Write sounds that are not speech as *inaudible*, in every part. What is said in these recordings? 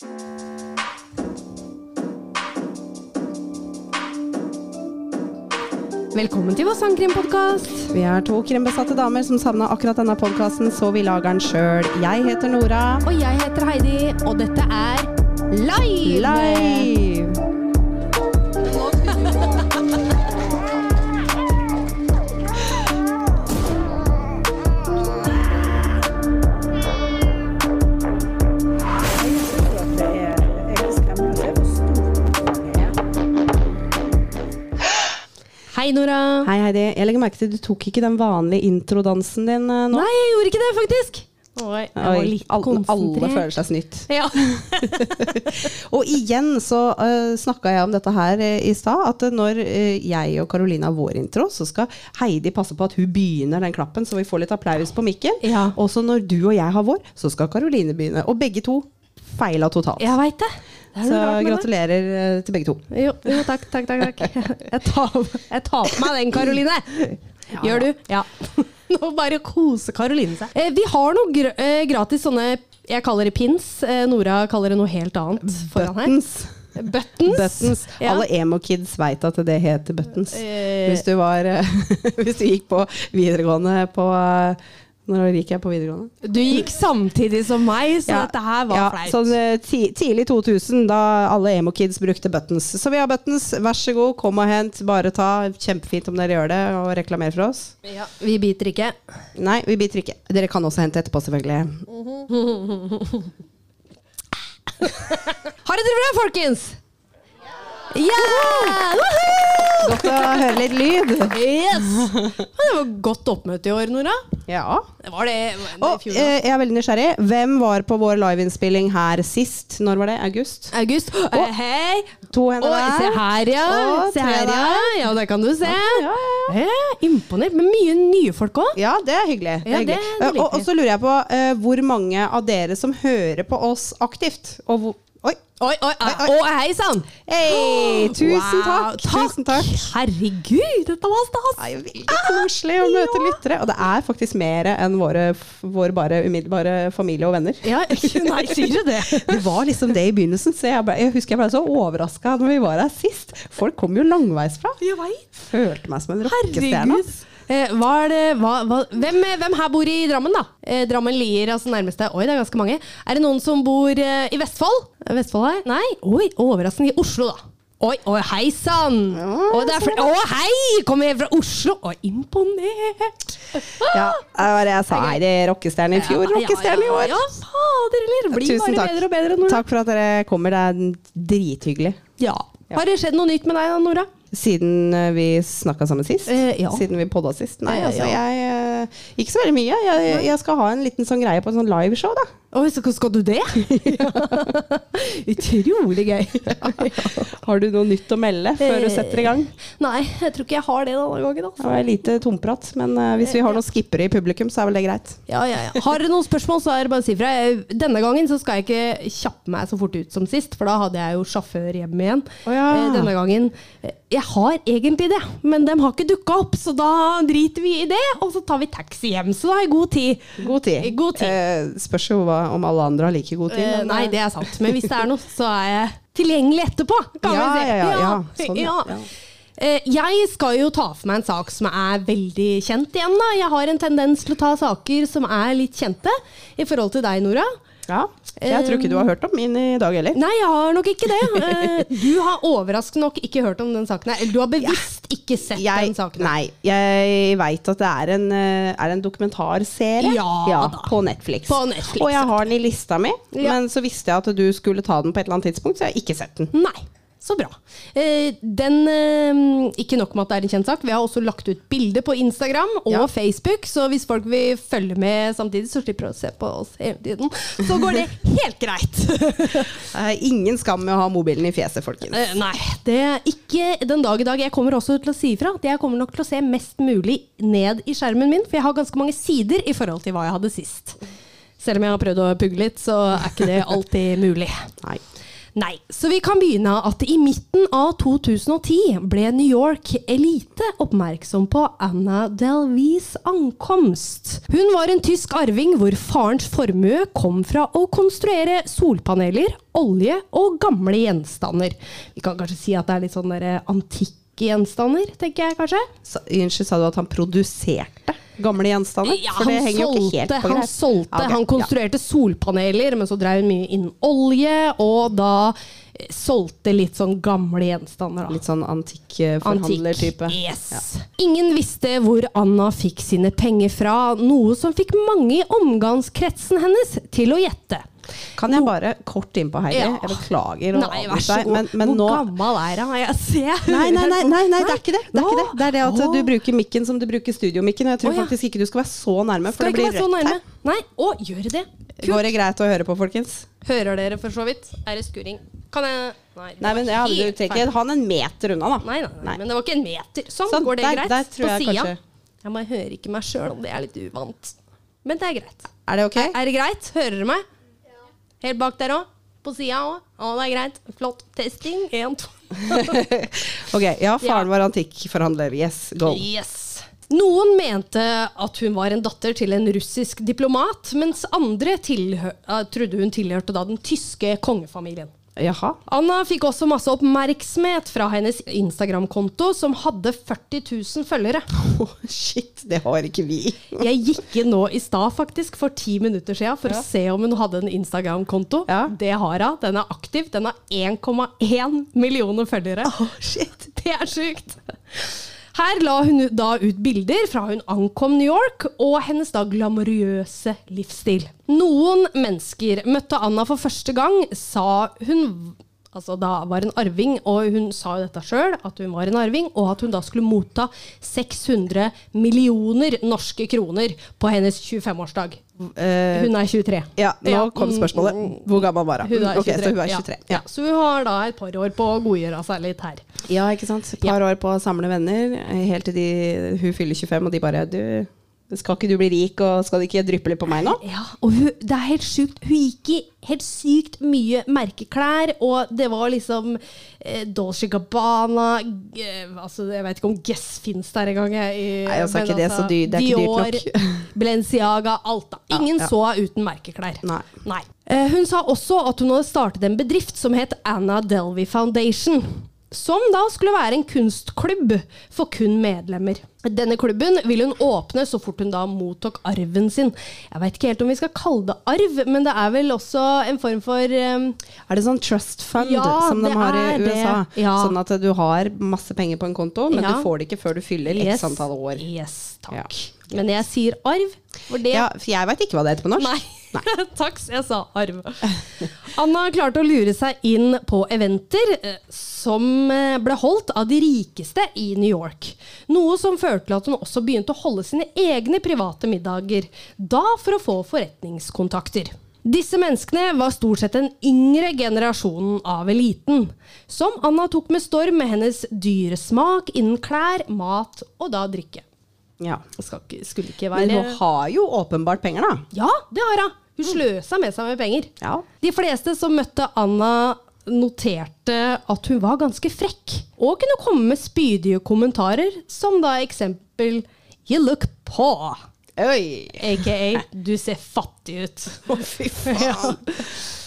Velkommen til vår sangkrimpodkast. Vi er to krimbesatte damer som savna akkurat denne podkasten, så vi lager den sjøl. Jeg heter Nora. Og jeg heter Heidi, og dette er Live! Live! Hei, Nora. Hei Heidi, jeg legger merke til du tok ikke den vanlige introdansen din eh, nå. Nei, jeg gjorde ikke det, faktisk. Oi, jeg var Oi, alle, alle føler seg snytt. Ja. *laughs* Og igjen så uh, snakka jeg om dette her uh, i stad, at uh, når uh, jeg og Karolina har vår intro, så skal Heidi passe på at hun begynner den klappen, så vi får litt applaus på mikken. Ja. Og så når du og jeg har vår, så skal Karoline begynne. Og begge to feila totalt. Jeg veit det. Så gratulerer det. eh, til begge to. Jo, jo, takk, takk, takk. takk. *laughs* Jeg tar, jeg tar på meg den, Karoline. *laughs* Gjør du? Ja. *laughs* Nå bare koser Karoline seg. Eh, vi har noe gr eh, gratis sånne Jeg kaller det pins. Eh, Nora kaller det noe helt annet foran her. Buttons. Buttons. Buttons. Ja. Alle emo-kids veit at det heter buttons. Eh. Hvis du var Hvis du gikk på videregående på Når gikk jeg på videregående? Du gikk samtidig som meg, så Ja. dette her var ja, flaut. Sånn eh, ti, tidlig 2000, da alle emo-kids brukte buttons. Så vi har buttons, vær så god, kom og hent, bare ta. Kjempefint om dere gjør det, og reklamer for oss. Ja, vi biter ikke. Nei, vi biter ikke. Dere kan også hente etterpå, selvfølgelig. Mm -hmm. ha det bra, folkens? Ja! Godt å høre litt lyd. Yes! Det var godt oppmøte i år, Nora. Ja. Det var det, det Og eh, jeg er veldig nysgjerrig. Hvem var på vår liveinnspilling her sist? Når var det? August? August. Eh, hei! To hender der. se her, ja. Og se her, ja. Ja, Det kan du se. Ja, ja, ja. imponert. Men mye nye folk òg. Ja, det er hyggelig. Det er Ja, det- hyggelig. det og, og så lurer jeg på uh, hvor mange av dere som hører på oss aktivt. Og hvor Oi! Oi, oi, oi. Hei sann! Hey, *gasps* tusen Wow, takk! Tusen takk. Herregud, dette var stas! Det er jo veldig koselig å møte lyttere. Og det er faktisk mer enn våre, våre bare umiddelbare familie og venner. Ja, *laughs* nei, sier du det? *laughs* Det var liksom det i begynnelsen. Så jeg, ble, jeg husker jeg ble så overraska når vi var her sist. Folk kom jo langveisfra. Følte meg som en rockestjerne. Eh, hva er det, hva, hva, hvem, hvem her bor i Drammen, da? Eh, Drammen Lier, altså nærmeste. Oi, det er ganske mange. Er det noen som bor eh, i Vestfold? Er Vestfold her? Nei? Oi, overraskende. I Oslo, da. Oi, oi, hei sann! Å, er Å, hei! Kommer helt fra Oslo! Å, imponert! Ja, det var det jeg sa. Nei, det er rockestjerne i fjor, rockestjerne i år. Ja, ja, fader heller. Blir Tusen bare takk. bedre og bedre. Nora. Takk for at dere kommer. Det er drithyggelig. Ja. Har det skjedd noe nytt med deg da, Nora? Siden eh, vi snakka sammen sist? Eh, ja. Siden vi podda sist? Nei, Eh, altså jeg eh, Ikke så veldig mye. Jeg, jeg skal ha en liten sånn greie på en sånn liveshow, da. Oi, så skal du det? *laughs* Utrolig gøy. *laughs* Har du noe nytt å melde før du setter i gang? Nei, jeg tror ikke jeg har det denne gangen. Det Altså. var lite tomprat, men eh, hvis vi har noen skippere i publikum, så er vel det greit. Ja, ja, ja. Har dere noen spørsmål, så er det bare å si fra. Denne gangen så skal jeg ikke kjappe meg så fort ut som sist, for da hadde jeg jo sjåfør hjem igjen. Oh, ja. Eh, Denne gangen eh, Jeg har egentlig det, men de har ikke dukka opp, så da driter vi i det, og så tar vi taxi hjem. Så da har jeg god tid. God tid. God tid. Eh, spørs jo hva, om alle andre har like god tid. Eh, men, nei, eh, det er sant. Men hvis det er noe, så er jeg tilgjengelig etterpå. Kan Ja, vi si. ja, ja, ja. Sånn, ja. Ja. Eh, Jeg skal jo ta for meg en sak som er veldig kjent igjen. da. Jeg har en tendens til å ta saker som er litt kjente, i forhold til deg, Nora. Ja. Jeg tror ikke du har hørt om min i dag heller. Nei, jeg har nok ikke det. Eh, Du har overraskende nok ikke hørt om den saken. Eller du har bevisst ikke sett Jeg, den saken nei, jeg veit at det er en, eh, er en dokumentarserie Ja ja, på Netflix. På Netflix, Og jeg har den i lista mi, Ja. men så visste jeg at du skulle ta den på et eller annet tidspunkt, så jeg har ikke sett den. Nei. Så bra. Eh, den, eh, ikke nok med at det er en kjent sak, vi har også lagt ut bilde på Instagram og Ja. Facebook, så hvis folk vil følge med samtidig, så slipper de å se på oss hele tiden, så går det *laughs* helt greit. Ingen skam med å ha mobilen i fjeset, folkens. Eh, nei, det er ikke den dag i dag. Jeg kommer også til å si ifra at jeg kommer nok til å se mest mulig ned i skjermen min, for jeg har ganske mange sider i forhold til hva jeg hadde sist. Selv om jeg har prøvd å pugge litt, så er ikke det *laughs* alltid mulig. Nei. Nei, så vi kan begynne at i midten av 2010 ble New York elite oppmerksom på Anna Delvis ankomst. Hun var en tysk arving hvor farens formue kom fra å konstruere solpaneler, olje og gamle gjenstander. Vi kan kanskje si at det er litt sånn antikke gjenstander, tenker jeg kanskje? Unnskyld, sa du at han produserte gamle gjenstander? Ja, For det han henger jo ikke helt solgte, på han solgte. okay, Han konstruerte solpaneler, men så drev han mye innen olje, og da eh, solgte litt sånn gamle gjenstander. Da. Litt sånn antikk-forhandler-type. Yes. Ingen visste hvor Anna fikk sine penger fra, noe som fikk mange i omgangskretsen hennes til å gjette. Kan jeg bare kort inn på Heidi? Ja. Jeg beklager å Nei, vær så god. men, men hvor nå gammel er han? Jeg ser Nei, nei, nei, nei, nei, det er ikke det. Det er, ikke det. Det, er det at Åh. du bruker mikken som du bruker studiomikken. Og jeg tror Å, ja. faktisk ikke du skal være så nærme, for Skal det ikke blir være så nærme. her. Nei, å, gjør det? Går det greit å høre på, folkens? Hører dere for så vidt? Er det skurring? Kan jeg Nei, Nei, men ja, Du helt trenger feil. ikke ha den en meter unna, da. Nei, nei, nei, men det var ikke en meter. Sånn, Sånn, går det der- greit? der tror jeg På sida. Jeg bare hører ikke meg sjøl, om det er litt uvant. Men det er greit. Er det ok? Er det greit? Hører dere meg? Helt bak der òg? På sida òg? Å, det er greit. Flott. Testing. Én, to. *laughs* Ok, Ja, faren Ja. var antikkforhandler. Yes, go. Yes. Noen mente at hun var en datter til en russisk diplomat, mens andre eh, trodde hun tilhørte da den tyske kongefamilien. Jaha. Anna fikk også masse oppmerksomhet fra hennes Instagram-konto, som hadde 40 000 følgere. *laughs* Oh, shit, det har ikke vi. *laughs* Jeg gikk inn nå i stad, faktisk, for ti minutter siden, for å se om hun hadde en Instagram-konto. Ja. Det har hun. Den er aktiv. Den har 1,1 millioner følgere. Oh, shit. *laughs* Det er sjukt! Her la hun da ut bilder fra hun ankom New York, og hennes da glamorøse livsstil. Noen mennesker møtte Anna for første gang, sa hun altså da var en arving, og hun sa jo dette sjøl, at hun var en arving, og at hun da skulle motta 600 millioner norske kroner på hennes 25-årsdag. Eh, Hun er 23. ja, nå Ja, kom spørsmålet. mm, Hvor gammel var hun? Hun er 23. Ok, så hun er 23. Ja. Ja. Så hun har da et par år på å godgjøre seg litt her. Ja, ikke sant. Et par år på å samle venner, helt til de, hun fyller 25, og de bare Du, skal ikke du bli rik, og skal det ikke dryppe litt på meg nå? Ja, og hun, det er helt sjukt. Hun gikk i helt sykt mye merkeklær, og det var liksom eh, Dolce Gabbana eh, altså, Jeg vet ikke om Guess fins der engang. jeg, i- Nei, altså, sa ikke det så dyrt- det er ikke dyrt Dior, Balenciaga, alt. da. Ingen ja. så uten merkeklær. Nei. Eh, hun sa også at hun hadde startet en bedrift som het Anna Delvey Foundation. Som da skulle være en kunstklubb for kun medlemmer. Denne klubben vil hun åpne så fort hun da mottok arven sin. Jeg vet ikke helt om vi skal kalle det arv, men det er vel også en form for um, Er det sånn trust fund Ja, som de har i. USA? Ja. Sånn at du har masse penger på en konto, men Ja. du får det ikke før du fyller yes, x antall år. Yes, takk. Men jeg sier arv, for det Ja, for jeg veit ikke hva det heter på norsk. Nei. *laughs* Takk, jeg sa arv. Anna klarte å lure seg inn på eventer eh, som eh, ble holdt av de rikeste i New York. Noe som førte til at hun også begynte å holde sine egne private middager. Da for å få forretningskontakter. Disse menneskene var stort sett den yngre generasjonen av eliten, som Anna tok med storm med hennes dyre smak innen klær, mat og da drikke. Ja. Skal skulle ikke Men hun har jo åpenbart penger, da. Ja, det har hun. Hun sløsa med seg med penger. Ja. De fleste som møtte Anna, noterte at hun var ganske frekk, og kunne komme med spydige kommentarer, som da eksempel You look poor, Oi! aka du ser fattig ut. *laughs* Å, fy faen.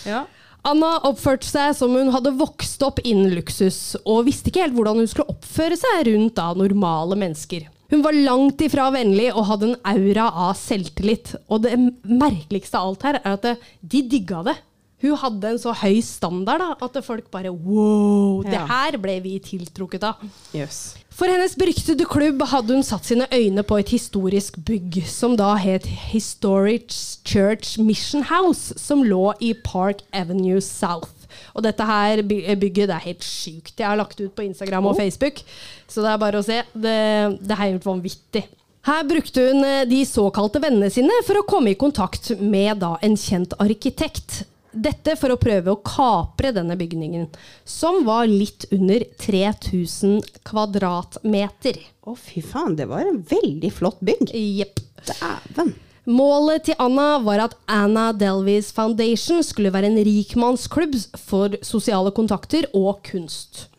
ja. Anna oppførte seg som hun hadde vokst opp innen luksus, og visste ikke helt hvordan hun skulle oppføre seg rundt da normale mennesker. Hun var langt ifra vennlig og hadde en aura av selvtillit. Og det merkeligste av alt her er at det, de digga det. Hun hadde en så høy standard da, at folk bare wow, det her ble vi tiltrukket av. Yes. For hennes beryktede klubb hadde hun satt sine øyne på et historisk bygg, som da het Historic Church Mission House, som lå i Park Avenue South. Og dette her bygget det er helt sjukt. Jeg har lagt ut på Instagram og Oh. Facebook, så det er bare å se. Det, det er helt vanvittig. Her brukte hun eh, de såkalte vennene sine for å komme i kontakt med da en kjent arkitekt. Dette for å prøve å kapre denne bygningen, som var litt under 3000 kvadratmeter. Å, fy faen. Det var en veldig flott bygg. Jepp. Dæven. Målet til Anna var at Anna Delvis Foundation skulle være en rikmannsklubb for sosiale kontakter og kunst.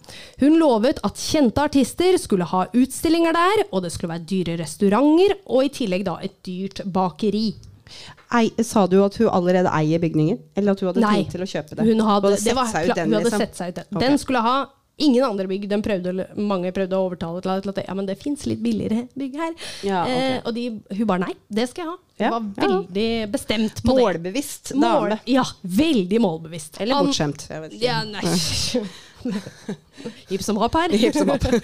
Hun lovet at kjente artister skulle ha utstillinger der, og det skulle være dyre restauranter, og i tillegg da et dyrt bakeri. Ei, sa du at hun allerede eier bygningen? Eller at hun hadde Nei, tenkt til å kjøpe det? hun hadde, Hun det var, sett seg ut den, hun hadde liksom? sett seg ut den. Okay. Den skulle ha ingen andre bygg. De prøvde, mange prøvde å overtale til at ja, men det fins litt billigere bygg her. Ja, okay. eh, og de, hun bare nei, det skal jeg ha. Hun Ja, var ja. veldig bestemt på det. Målbevisst Mål, dame. ja, veldig målbevisst. Eller bortskjemt. Jeg vet ikke. Ja, nei. *laughs* *laughs* Hipp som hopp her. Hip som hopp. *laughs*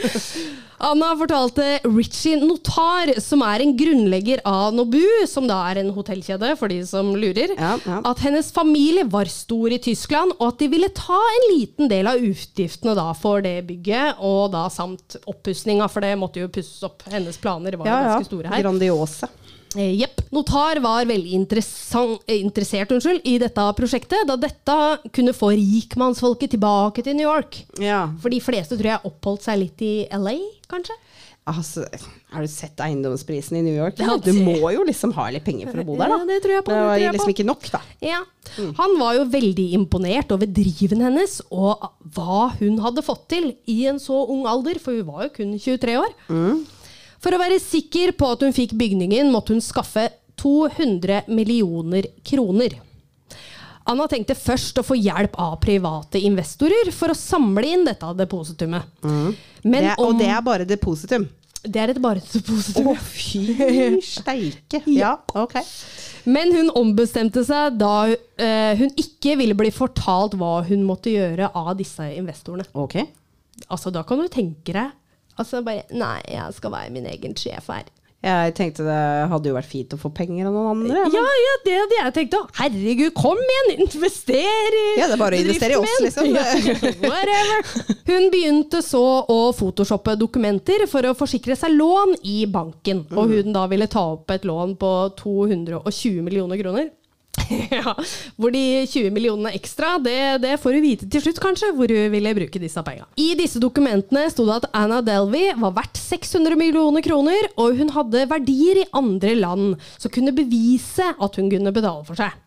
Anna fortalte Richie Notar, som er en grunnlegger av Nobu, som da er en hotellkjede for de som lurer, Ja, ja. at hennes familie var stor i Tyskland, og at de ville ta en liten del av utgiftene da for det bygget, og da samt oppussinga, for det måtte jo pusses opp. Hennes planer var ja. ganske store her. Grandiose. Eh, Jepp. Notar var veldig eh, interessert unnskyld, i dette prosjektet, da dette kunne få rikmannsfolket tilbake til New York. Ja. For de fleste tror jeg oppholdt seg litt i LA, kanskje? Altså, har du sett eiendomsprisen i New York? Ja, du må jo liksom ha litt penger for å bo der, da. Ja, det tror jeg på, det det var liksom ikke nok, da. Ja. Han var jo veldig imponert over driven hennes og hva hun hadde fått til i en så ung alder, for hun var jo kun 23 år. For å være sikker på at hun fikk bygningen, måtte hun skaffe 200 millioner kroner. Anna tenkte først å få hjelp av private investorer for å samle inn dette depositumet. Men Det er, og det er bare depositum. det er et bare Å, oh, fy steike. *laughs* Ja, ok. Men hun ombestemte seg da uh, hun ikke ville bli fortalt hva hun måtte gjøre av disse investorene. Ok. Altså, da kan du tenke deg Altså bare Nei, jeg skal være min egen sjef her. Jeg tenkte det hadde jo vært fint å få penger av noen andre. Ja, ja, det hadde jeg tenkt òg. Herregud, kom igjen, invester i Ja, det er bare å investere i oss, liksom. *laughs* Whatever. Hun begynte så å photoshoppe dokumenter for å forsikre seg lån i banken. Og hun da ville ta opp et lån på 220 millioner kroner. *laughs* Ja, hvor de 20 millionene ekstra, det, det får du vite til slutt, kanskje, hvor hun ville bruke disse pengene. I disse dokumentene sto det at Anna Delvey var verdt 600 millioner kroner, og hun hadde verdier i andre land som kunne bevise at hun kunne betale for seg.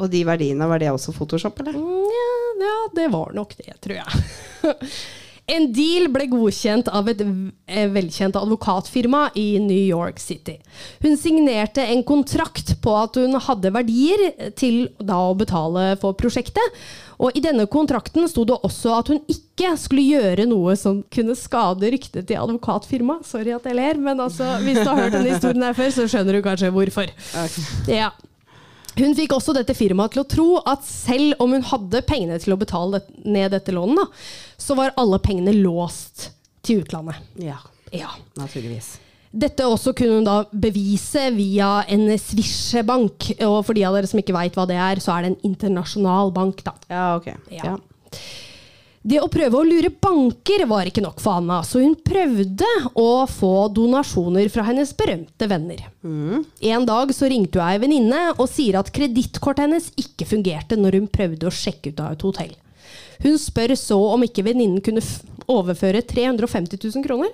Og de verdiene, var det også Photoshop, eller? Mm, Ja, ja, det var nok det, tror jeg. *laughs* En deal ble godkjent av et eh, velkjent advokatfirma i New York City. Hun signerte en kontrakt på at hun hadde verdier til da å betale for prosjektet. Og i denne kontrakten sto det også at hun ikke skulle gjøre noe som kunne skade ryktet til advokatfirmaet. Sorry at jeg ler, men altså, hvis du har hørt denne historien her før, så skjønner du kanskje hvorfor. Ja. Hun fikk også dette firmaet til å tro at selv om hun hadde pengene til å betale ned dette lånet, så var alle pengene låst til utlandet. Ja, Ja. naturligvis. Dette også kunne hun da bevise via en swish-bank. Og for de av dere som ikke veit hva det er, så er det en internasjonal bank, da. Ja, ok. Ja. Ja. Det å prøve å lure banker var ikke nok for Anna, så hun prøvde å få donasjoner fra hennes berømte venner. En dag så ringte hun ei venninne og sier at kredittkortet hennes ikke fungerte når hun prøvde å sjekke ut av et hotell. Hun spør så om ikke venninnen kunne overføre 350 000 kroner.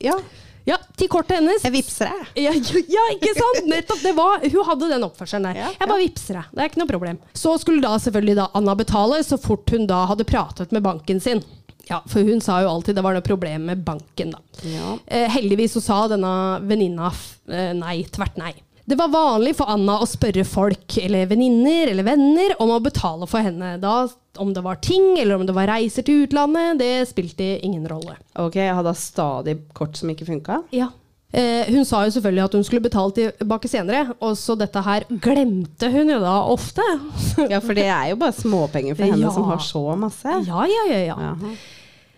ja. Ja, til kortet hennes. Jeg vippser deg. Ja, ja, ikke sant? Nettopp. Det var, hun hadde den oppførselen der. Ja, Jeg bare vippser deg. Det er ikke noe problem. Så skulle da selvfølgelig da Anna betale, så fort hun da hadde pratet med banken sin. Ja, For hun sa jo alltid det var noe problem med banken, da. Ja. Eh, heldigvis så sa denne venninna eh, nei, tvert nei. Det var vanlig for Anna å spørre folk, eller venninner eller venner, om å betale for henne. Da, om det var ting, eller om det var reiser til utlandet, det spilte ingen rolle. Ok, jeg hadde stadig kort som ikke funka. Ja. Eh, hun sa jo selvfølgelig at hun skulle betale tilbake senere, og så dette her glemte hun jo da ofte. Ja, for det er jo bare småpenger for henne *laughs* Ja. som har så masse. ja, ja, ja, ja. Jaha.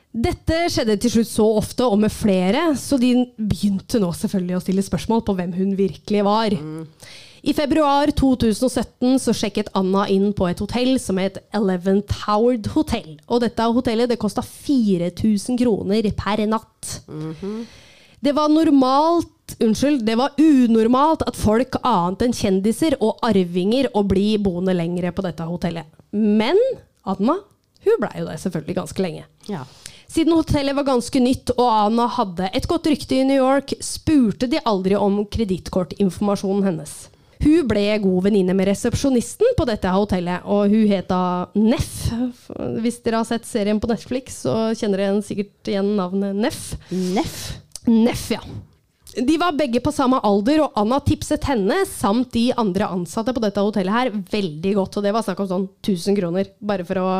Dette skjedde til slutt så ofte og med flere, så de begynte nå selvfølgelig å stille spørsmål på hvem hun virkelig var. I februar 2017 så sjekket Anna inn på et hotell som het Eleven Towered Hotel. Og dette hotellet det kosta 4000 kroner per natt. Det var normalt Unnskyld, det var unormalt at folk annet enn kjendiser og arvinger å bli boende lengre på dette hotellet. Men Anna hun blei jo der selvfølgelig ganske lenge. Ja. Siden hotellet var ganske nytt og Anna hadde et godt rykte i New York, spurte de aldri om kredittkortinformasjonen hennes. Hun ble god venninne med resepsjonisten på dette hotellet, og hun het da Neff. Hvis dere har sett serien på Netflix, så kjenner dere sikkert igjen navnet Neff. Neff. Neff, ja. De var begge på samme alder, og Anna tipset henne samt de andre ansatte på dette hotellet her veldig godt. Og det var snakk om sånn 1000 kroner, bare for å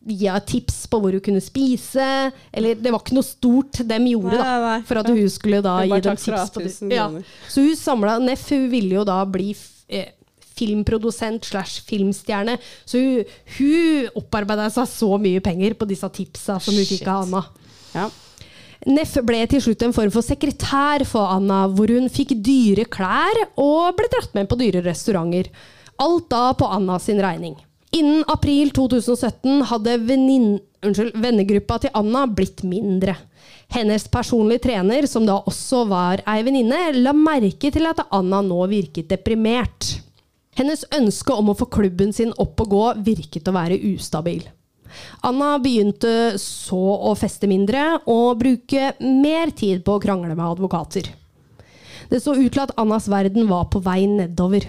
gi henne tips på hvor hun kunne spise. Eller det var ikke noe stort de gjorde, Nei, nei, da, for at hun skulle da gi dem tips. På. Ja. Så hun samla Neff hun ville jo da bli eh, filmprodusent slash filmstjerne. Så hun, hun opparbeida seg så mye penger på disse tipsa som hun fikk av Anna. Ja. Neff ble til slutt en form for sekretær for Anna, hvor hun fikk dyre klær og ble dratt med på dyre restauranter. Alt da på Anna sin regning. Innen april 2017 hadde vennegruppa til Anna blitt mindre. Hennes personlige trener, som da også var ei venninne, la merke til at Anna nå virket deprimert. Hennes ønske om å få klubben sin opp og gå virket å være ustabil. Anna begynte så å feste mindre og bruke mer tid på å krangle med advokater. Det så ut til at Annas verden var på vei nedover.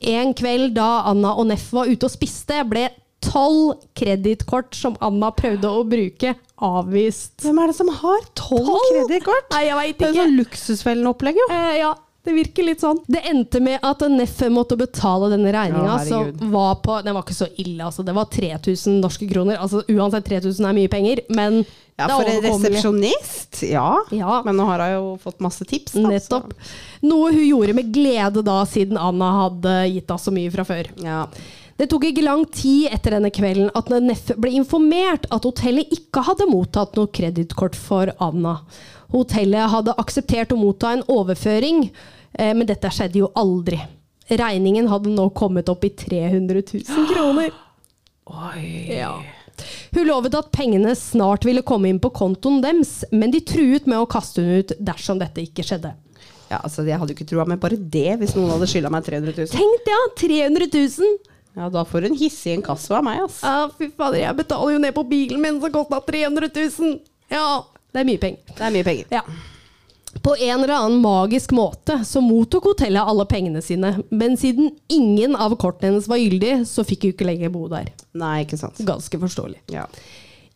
En kveld da Anna og Neff var ute og spiste, ble tolv kredittkort som Anna prøvde å bruke, avvist. Hvem er det som har tolv kredittkort? Nei, jeg veit Det er ikke. sånn luksusfellen-opplegg, jo. Eh, ja, det virker litt sånn. Det endte med at Neffe måtte betale denne regninga, Ja, som var på Den var ikke så ille, altså. Det var 3000 norske kroner. Altså Uansett, 3000 er mye penger, men Ja, for en resepsjonist, ja. Ja. Men nå har hun jo fått masse tips. Da, så- Noe hun gjorde med glede da, siden Anna hadde gitt henne så mye fra før. Ja. Det tok ikke lang tid etter denne kvelden at Neffe ble informert at hotellet ikke hadde mottatt noe kredittkort for Anna. Hotellet hadde akseptert å motta en overføring, eh, men dette skjedde jo aldri. Regningen hadde nå kommet opp i 300 000 kroner. Oi. Ja. Hun lovet at pengene snart ville komme inn på kontoen deres, men de truet med å kaste henne ut dersom dette ikke skjedde. ja, altså Jeg hadde jo ikke trua med bare det, hvis noen hadde skylda meg 300 000. Tenk det, ja! 300 000! Ja, Da får hun en hissig inkasso av meg, ass. Ja, fy fader, jeg betaler jo ned på bilen min som kosta 300 000! Ja, det er mye penger. Det er mye penger. Ja. På en eller annen magisk måte så mottok hotellet alle pengene sine, men siden ingen av kortene hennes var gyldig, så fikk hun ikke lenger bo der. Nei, ikke sant. Ganske forståelig. Ja.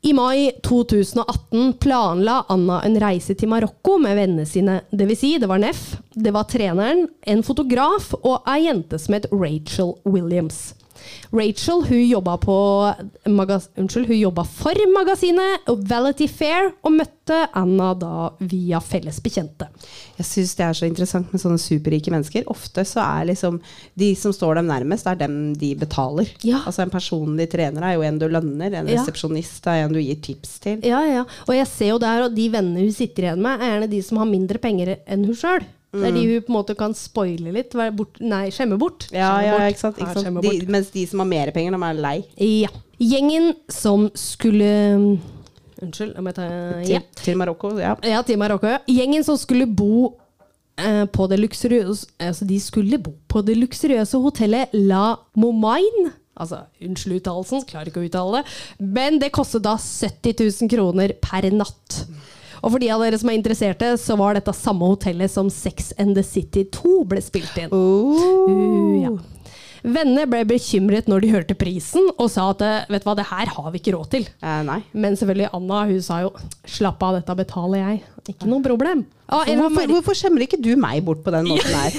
I mai 2018 planla Anna en reise til Marokko med vennene sine. Det vil si, det var Neff, det var treneren, en fotograf og ei jente som het Rachel Williams. Rachel hun jobba, på unnskyld, hun jobba for magasinet Vality Fair og møtte Anna da via felles bekjente. Jeg syns det er så interessant med sånne superrike mennesker. Ofte så er liksom de som står dem nærmest, er dem de betaler. Ja. Altså En personlig trener er jo en du lønner, en Ja. resepsjonist er en du gir tips til. Ja, ja. Og jeg ser jo der, og de vennene hun sitter igjen med, er gjerne de som har mindre penger enn hun sjøl. Det er de hun på en måte kan spoile litt. Bort, nei, skjemme bort. Ja, Skjemme ja, bort. ikke sant? Ikke sant? De, mens de som har mer penger, de er lei. Ja. Gjengen som skulle Unnskyld, jeg må ta Til, til Marokko. Ja. ja, til Marokko. ja. Gjengen som skulle bo eh, på det luksuriøse Altså, de skulle bo på det luksuriøse hotellet La Momaine. Altså, unnskyld uttalelsen, klarer ikke å uttale det. Men det kostet da 70 000 kroner per natt. Og for de av dere som er interesserte, så var dette samme hotellet som Sex and the City 2 ble spilt inn. Oh. Uh, ja. Vennene ble bekymret når de hørte prisen, og sa at eh, vet du hva, det her har vi ikke råd til. Eh. Men selvfølgelig Anna hun sa jo slapp av, dette betaler jeg. Ikke noe problem. Ah, Hvorfor, hvorfor skjemmer ikke du meg bort på den *laughs* måten her?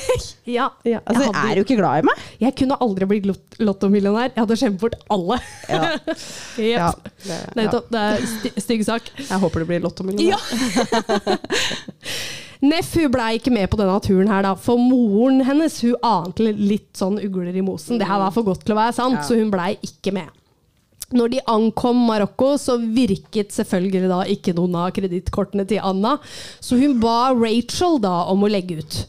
ja, ja, Altså, hadde, Er du ikke glad i meg? jeg kunne aldri blitt lot lottomillionær. Jeg hadde skjemt bort alle. Ja. *laughs* Yep. Ja, det. Nettopp. Det er sty stygg sak. Jeg håper du blir lottomillionær. Ja. *laughs* Neff hun ble ikke med på denne turen, her da, for moren hennes hun ante litt sånn ugler i mosen. Det her var for godt til å være sant, Ja. så hun blei ikke med. Når de ankom Marokko, så virket selvfølgelig da ikke noen av kredittkortene til Anna, så hun ba Rachel da om å legge ut.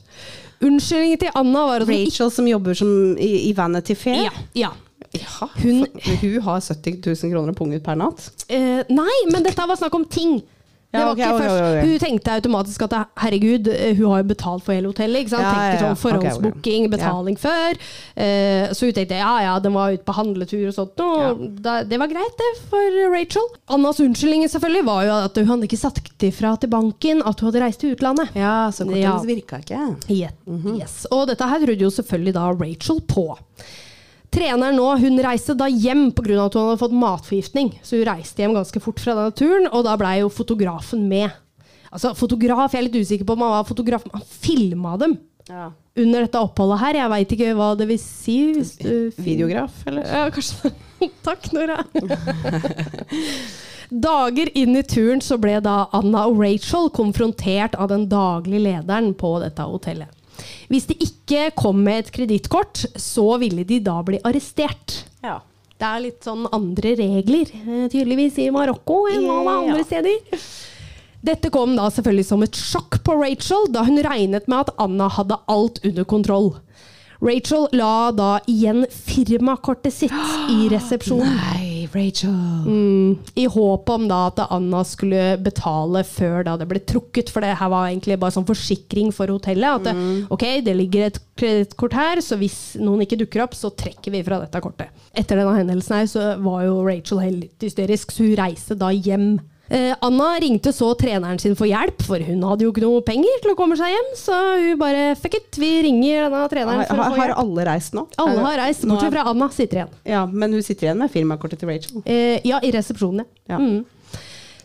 Unnskyldningen til Anna var at Rachel som jobber som i, i Vanity Fair? ja, ja. Ja, Hun- hun har 70 000 kroner å punge ut per natt. Eh, nei, men dette var snakk om ting. Det var ikke okay, først. Okay, okay. Hun tenkte automatisk at herregud, eh, hun har jo betalt for hele hotellet. ikke sant? Ja, Tenkte ja, ja. sånn Ok, ok. forhåndsbooking, betaling før. Eh, så hun tenkte ja ja, den var ute på handletur og sånt. Og da, det var greit, det, for Rachel. Annas unnskyldning selvfølgelig var jo at hun hadde ikke sagt ifra til banken at hun hadde reist til utlandet. Ja, så kortet Ja. virka ikke. Yeah. yes. Og dette her trodde jo selvfølgelig da Rachel på. Treneren nå, hun reiste da hjem pga. at hun hadde fått matforgiftning. Så hun reiste hjem ganske fort fra denne turen, og da blei jo fotografen med. Altså, fotograf, jeg er litt usikker på om han var fotograf, men han filma dem Ja. under dette oppholdet her. Jeg veit ikke hva det vil si. Hvis du Videograf, eller? ja, kanskje *laughs* Takk, Nora. *laughs* Dager inn i turen så ble da Anna og Rachel konfrontert av den daglige lederen på dette hotellet. Hvis de ikke kom med et kredittkort, så ville de da bli arrestert. Ja. Det er litt sånn andre regler, eh, tydeligvis, i Marokko enn alle andre steder. Dette kom da selvfølgelig som et sjokk på Rachel, da hun regnet med at Anna hadde alt under kontroll. Rachel la da igjen firmakortet sitt i resepsjonen. *gasps* Nei, Rachel. Mm, I håp om da at Anna skulle betale før da det ble trukket, for det her var egentlig bare sånn forsikring for hotellet. At det, ok, det ligger et kredittkort her, så hvis noen ikke dukker opp, så trekker vi fra dette kortet. Etter denne hendelsen her så var jo Rachel helt hysterisk, så hun reiste da hjem. Eh, Anna ringte så treneren sin for hjelp, for hun hadde jo ikke noe penger til å komme seg hjem. Så hun bare fuck it, vi ringer denne treneren Har, for å få hjelp. har alle reist nå? Alle har reist, bortsett fra Anna sitter igjen. Ja, men hun sitter igjen med firmakortet til Rachel. Eh, ja, i resepsjonen, ja. Ja. Mm.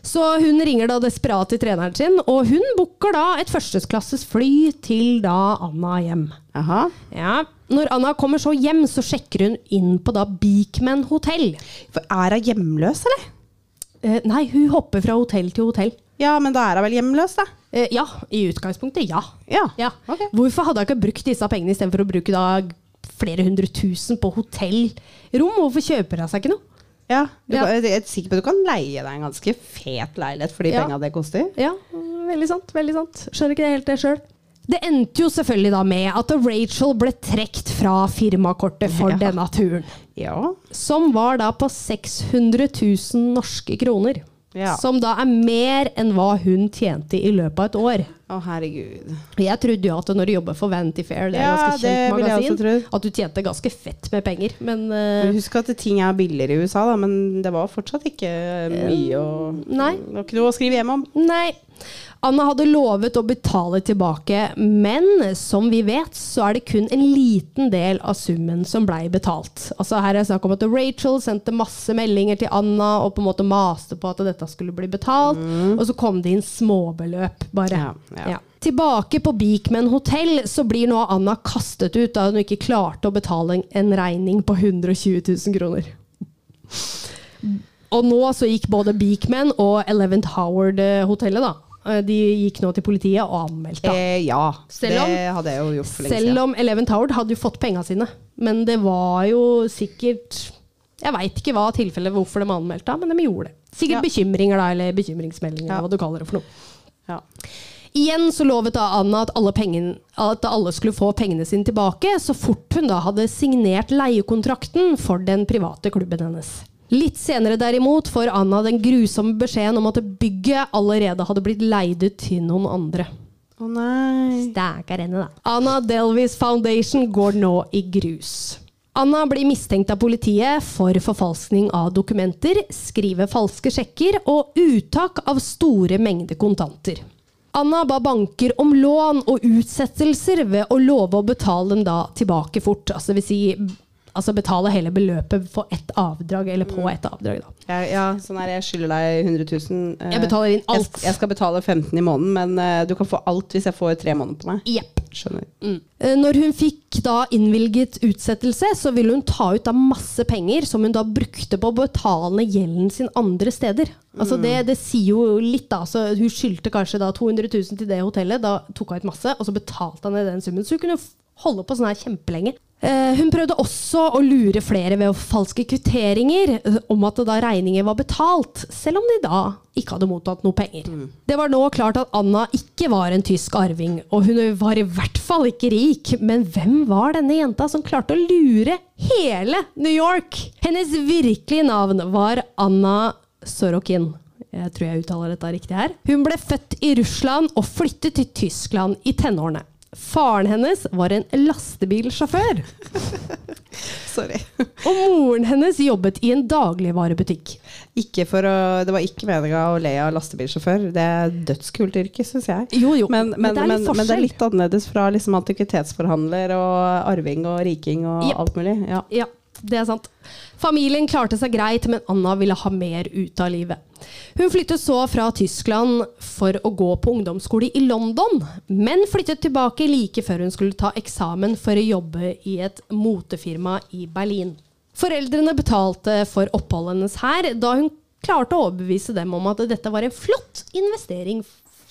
Så hun ringer da desperat til treneren sin, og hun booker da et førsteklasses fly til da Anna hjem. Aha. Ja. Når Anna kommer så hjem, så sjekker hun inn på da Beakman hotell. Er hun hjemløs, eller? Eh, nei, hun hopper fra hotell til hotell. Ja, men da er hun vel hjemløs, da? Eh, ja, i utgangspunktet, ja. Ja. ja. Okay. Hvorfor hadde hun ikke brukt disse pengene istedenfor å bruke da flere hundre tusen på hotellrom? Hvorfor kjøper hun seg ikke noe? Ja, du, Ja. Jeg er sikker på at du kan leie deg en ganske fet leilighet for de Ja. penga det koster. Ja, veldig sant. veldig sant. Skjønner ikke det helt det sjøl. Det endte jo selvfølgelig da med at Rachel ble trukket fra firmakortet for Ja. denne turen. Ja. Som var da på 600 000 norske kroner. Ja. Som da er mer enn hva hun tjente i løpet av et år. Å, herregud. Jeg trodde jo at når du jobber for Vanity Fair, det er Ja, ganske kjent magasin, at du tjente ganske fett med penger. Men uh, Husk at ting er billigere i USA, da, men det var fortsatt ikke mye å nei. Det var ikke noe å skrive hjem om. Nei. Anna hadde lovet å betale tilbake, men som vi vet, så er det kun en liten del av summen som blei betalt. Altså Her er det snakk om at Rachel sendte masse meldinger til Anna og på en måte maste på at dette skulle bli betalt, og så kom det inn småbeløp, bare. Ja, ja. Tilbake på Beekman hotell så blir nå Anna kastet ut da hun ikke klarte å betale en regning på 120 000 kroner. Og nå så gikk både Beekman og Eleventh Howard-hotellet, da. Eh, De gikk nå til politiet og anmeldte. Eh, ja, Selv om- det hadde jeg jo gjort for lenge Selv siden. om Eleven Tower hadde jo fått penga sine. Men det var jo sikkert Jeg veit ikke hva tilfellet hvorfor de anmeldte, men de gjorde det. Sikkert Ja. bekymringer, da, eller bekymringsmeldinger, Ja. hva du kaller det for noe. Ja. Igjen så lovet da Anna at alle, pengen, at alle skulle få pengene sine tilbake, så fort hun da hadde signert leiekontrakten for den private klubben hennes. Litt senere derimot får Anna den grusomme beskjeden om at bygget allerede hadde blitt leid ut til noen andre. Å nei. Stakkar henne, da. Anna Delvis Foundation går nå i grus. Anna blir mistenkt av politiet for forfalskning av dokumenter, skrive falske sjekker og uttak av store mengder kontanter. Anna ba banker om lån og utsettelser ved å love å betale dem da tilbake fort. Altså det vil si altså betale hele beløpet for ett avdrag, eller på ett avdrag. da. Ja, ja, sånn er jeg skylder deg 100 000. eh, Jeg betaler inn alt. Jeg, jeg skal betale 15 i måneden, men eh, du kan få alt hvis jeg får tre måneder på meg. Yep. Skjønner. Mm. Når hun fikk da innvilget utsettelse, så ville hun ta ut da masse penger som hun da brukte på å betale gjelden sin andre steder. Altså det, det sier jo litt, da. Så hun skyldte kanskje da 200 000 til det hotellet. Da tok hun ut masse, og så betalte han ned den summen. Så hun kunne holde på sånn her kjempelenge. Eh, hun prøvde også å lure flere ved falske kvitteringer eh, om at da regninger var betalt, selv om de da ikke hadde mottatt noe penger. Det var nå klart at Anna ikke var en tysk arving, og hun var i hvert fall ikke rik. Men hvem var denne jenta som klarte å lure hele New York? Hennes virkelige navn var Anna Sorokin. Jeg tror jeg uttaler dette riktig her. Hun ble født i Russland og flyttet til Tyskland i tenårene. Faren hennes var en lastebilsjåfør, *laughs* Sorry. og moren hennes jobbet i en dagligvarebutikk. Ikke for å, det var ikke meninga å le av lastebilsjåfør. Det er dødskult yrke, syns jeg. Jo, jo, Men, men, det men, litt men, det er litt annerledes fra liksom, antikvitetsforhandler og arving og riking og Jepp. alt mulig. Ja. Ja, det er sant. Familien klarte seg greit, men Anna ville ha mer ut av livet. Hun flyttet så fra Tyskland for å gå på ungdomsskole i London, men flyttet tilbake like før hun skulle ta eksamen for å jobbe i et motefirma i Berlin. Foreldrene betalte for oppholdet hennes her, da hun klarte å overbevise dem om at dette var en flott investering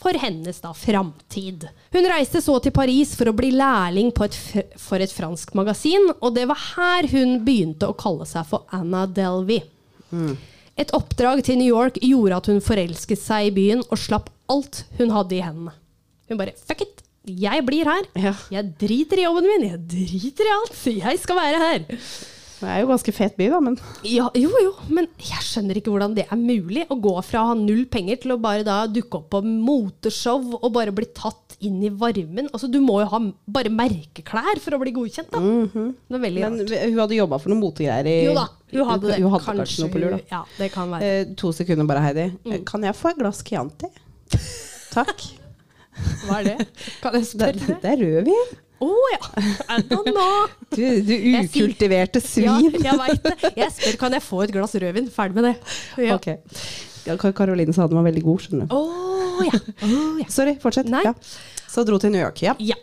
for hennes da framtid. Hun reiste så til Paris for å bli lærling på et for et fransk magasin, og det var her hun begynte å kalle seg for Anna Delvey. Et oppdrag til New York gjorde at hun forelsket seg i byen og slapp alt hun hadde i hendene. Hun bare fuck it, jeg blir her. Ja. Jeg driter i jobben min, jeg driter i alt, jeg skal være her. Det er jo ganske fet by, da, men Ja, jo, jo, men jeg skjønner ikke hvordan det er mulig å gå fra å ha null penger til å bare da dukke opp på moteshow og bare bli tatt inn i varmen. Altså, du må jo ha bare merkeklær for å bli godkjent, da. Det er veldig Men rart. hun hadde jobba for noen motegreier i Jo da, hun hadde det. Hun hadde kanskje, noe på lur, da. Ja, det kan være. Eh, to sekunder bare, Heidi. Mm. Eh, Kan jeg få et glass Chianti? *laughs* Takk. Hva er det? Kan jeg spørre det? det er rødvin. Å ja! I don't know. Du, du ukultiverte svin. Ja, jeg veit det. Jeg spør kan jeg få et glass rødvin. Ferdig med det. Ja. Ok. Karoline sa den var veldig god, skjønner du. Oh, ja. Oh, ja. Sorry, fortsett. Ja. Så dro til New York. Ja. Ja.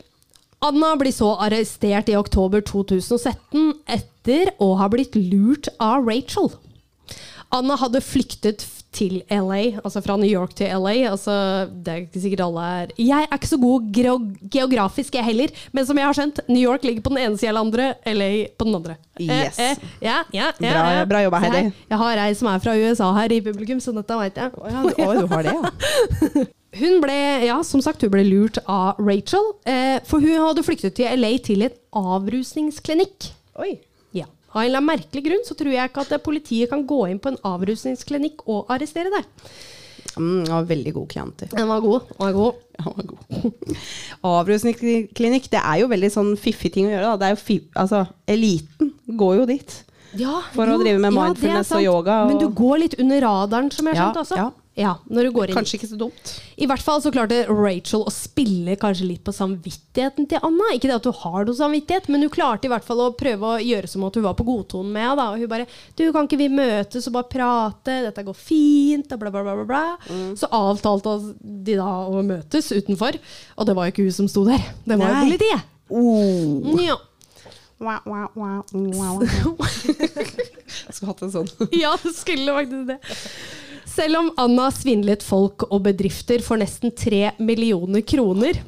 Anna blir så arrestert i oktober 2017 etter å ha blitt lurt av Rachel. Anna hadde flyktet til LA, altså fra New York til LA. Altså, det er ikke sikkert alle er Jeg er ikke så god geografisk, jeg heller. Men som jeg har skjønt, New York ligger på den ene sida av andre, LA på den andre. Yes. ja, ja, ja, Bra- bra jobba, Heidi. Jeg har ei som er fra USA her i publikum, så dette veit jeg. Å, du- å, du har det, ja. *laughs* Hun ble, ja, som sagt, hun ble lurt av Rachel, eh, for hun hadde flyktet til LA til en avrusningsklinikk. Oi. Ja. Av en eller annen merkelig grunn så tror jeg ikke at politiet kan gå inn på en avrusningsklinikk og arrestere deg. Mm, ja, veldig god klienter. Den var god. Den var god. Den var god. *laughs* Avrusningsklinikk, det er jo veldig sånn fiffig ting å gjøre. Da. Det er jo fi, altså, eliten går jo dit. Ja, For å drive med mindfulness ja, og yoga og- Men du går litt under radaren, som jeg har Ja, skjønt også. Ja. Ja, når du går inn. Kanskje ikke så dumt. I hvert fall så klarte Rachel å spille kanskje litt på samvittigheten til Anna. Ikke det at hun har noe samvittighet, men hun klarte i hvert fall å prøve å gjøre som at hun var på godtonen med henne. Og hun bare 'Du, kan ikke vi møtes og bare prate? Dette går fint.' Og bla, bla, bla. bla. Mm. Så avtalte de da å møtes utenfor. Og det var jo ikke hun som sto der. Det var jo politiet. Oh. Ja. Wow, wow, wow, wow. Skulle hatt en sånn. Ja, det skulle faktisk det. Selv om Anna svindlet folk og bedrifter for nesten tre millioner kroner,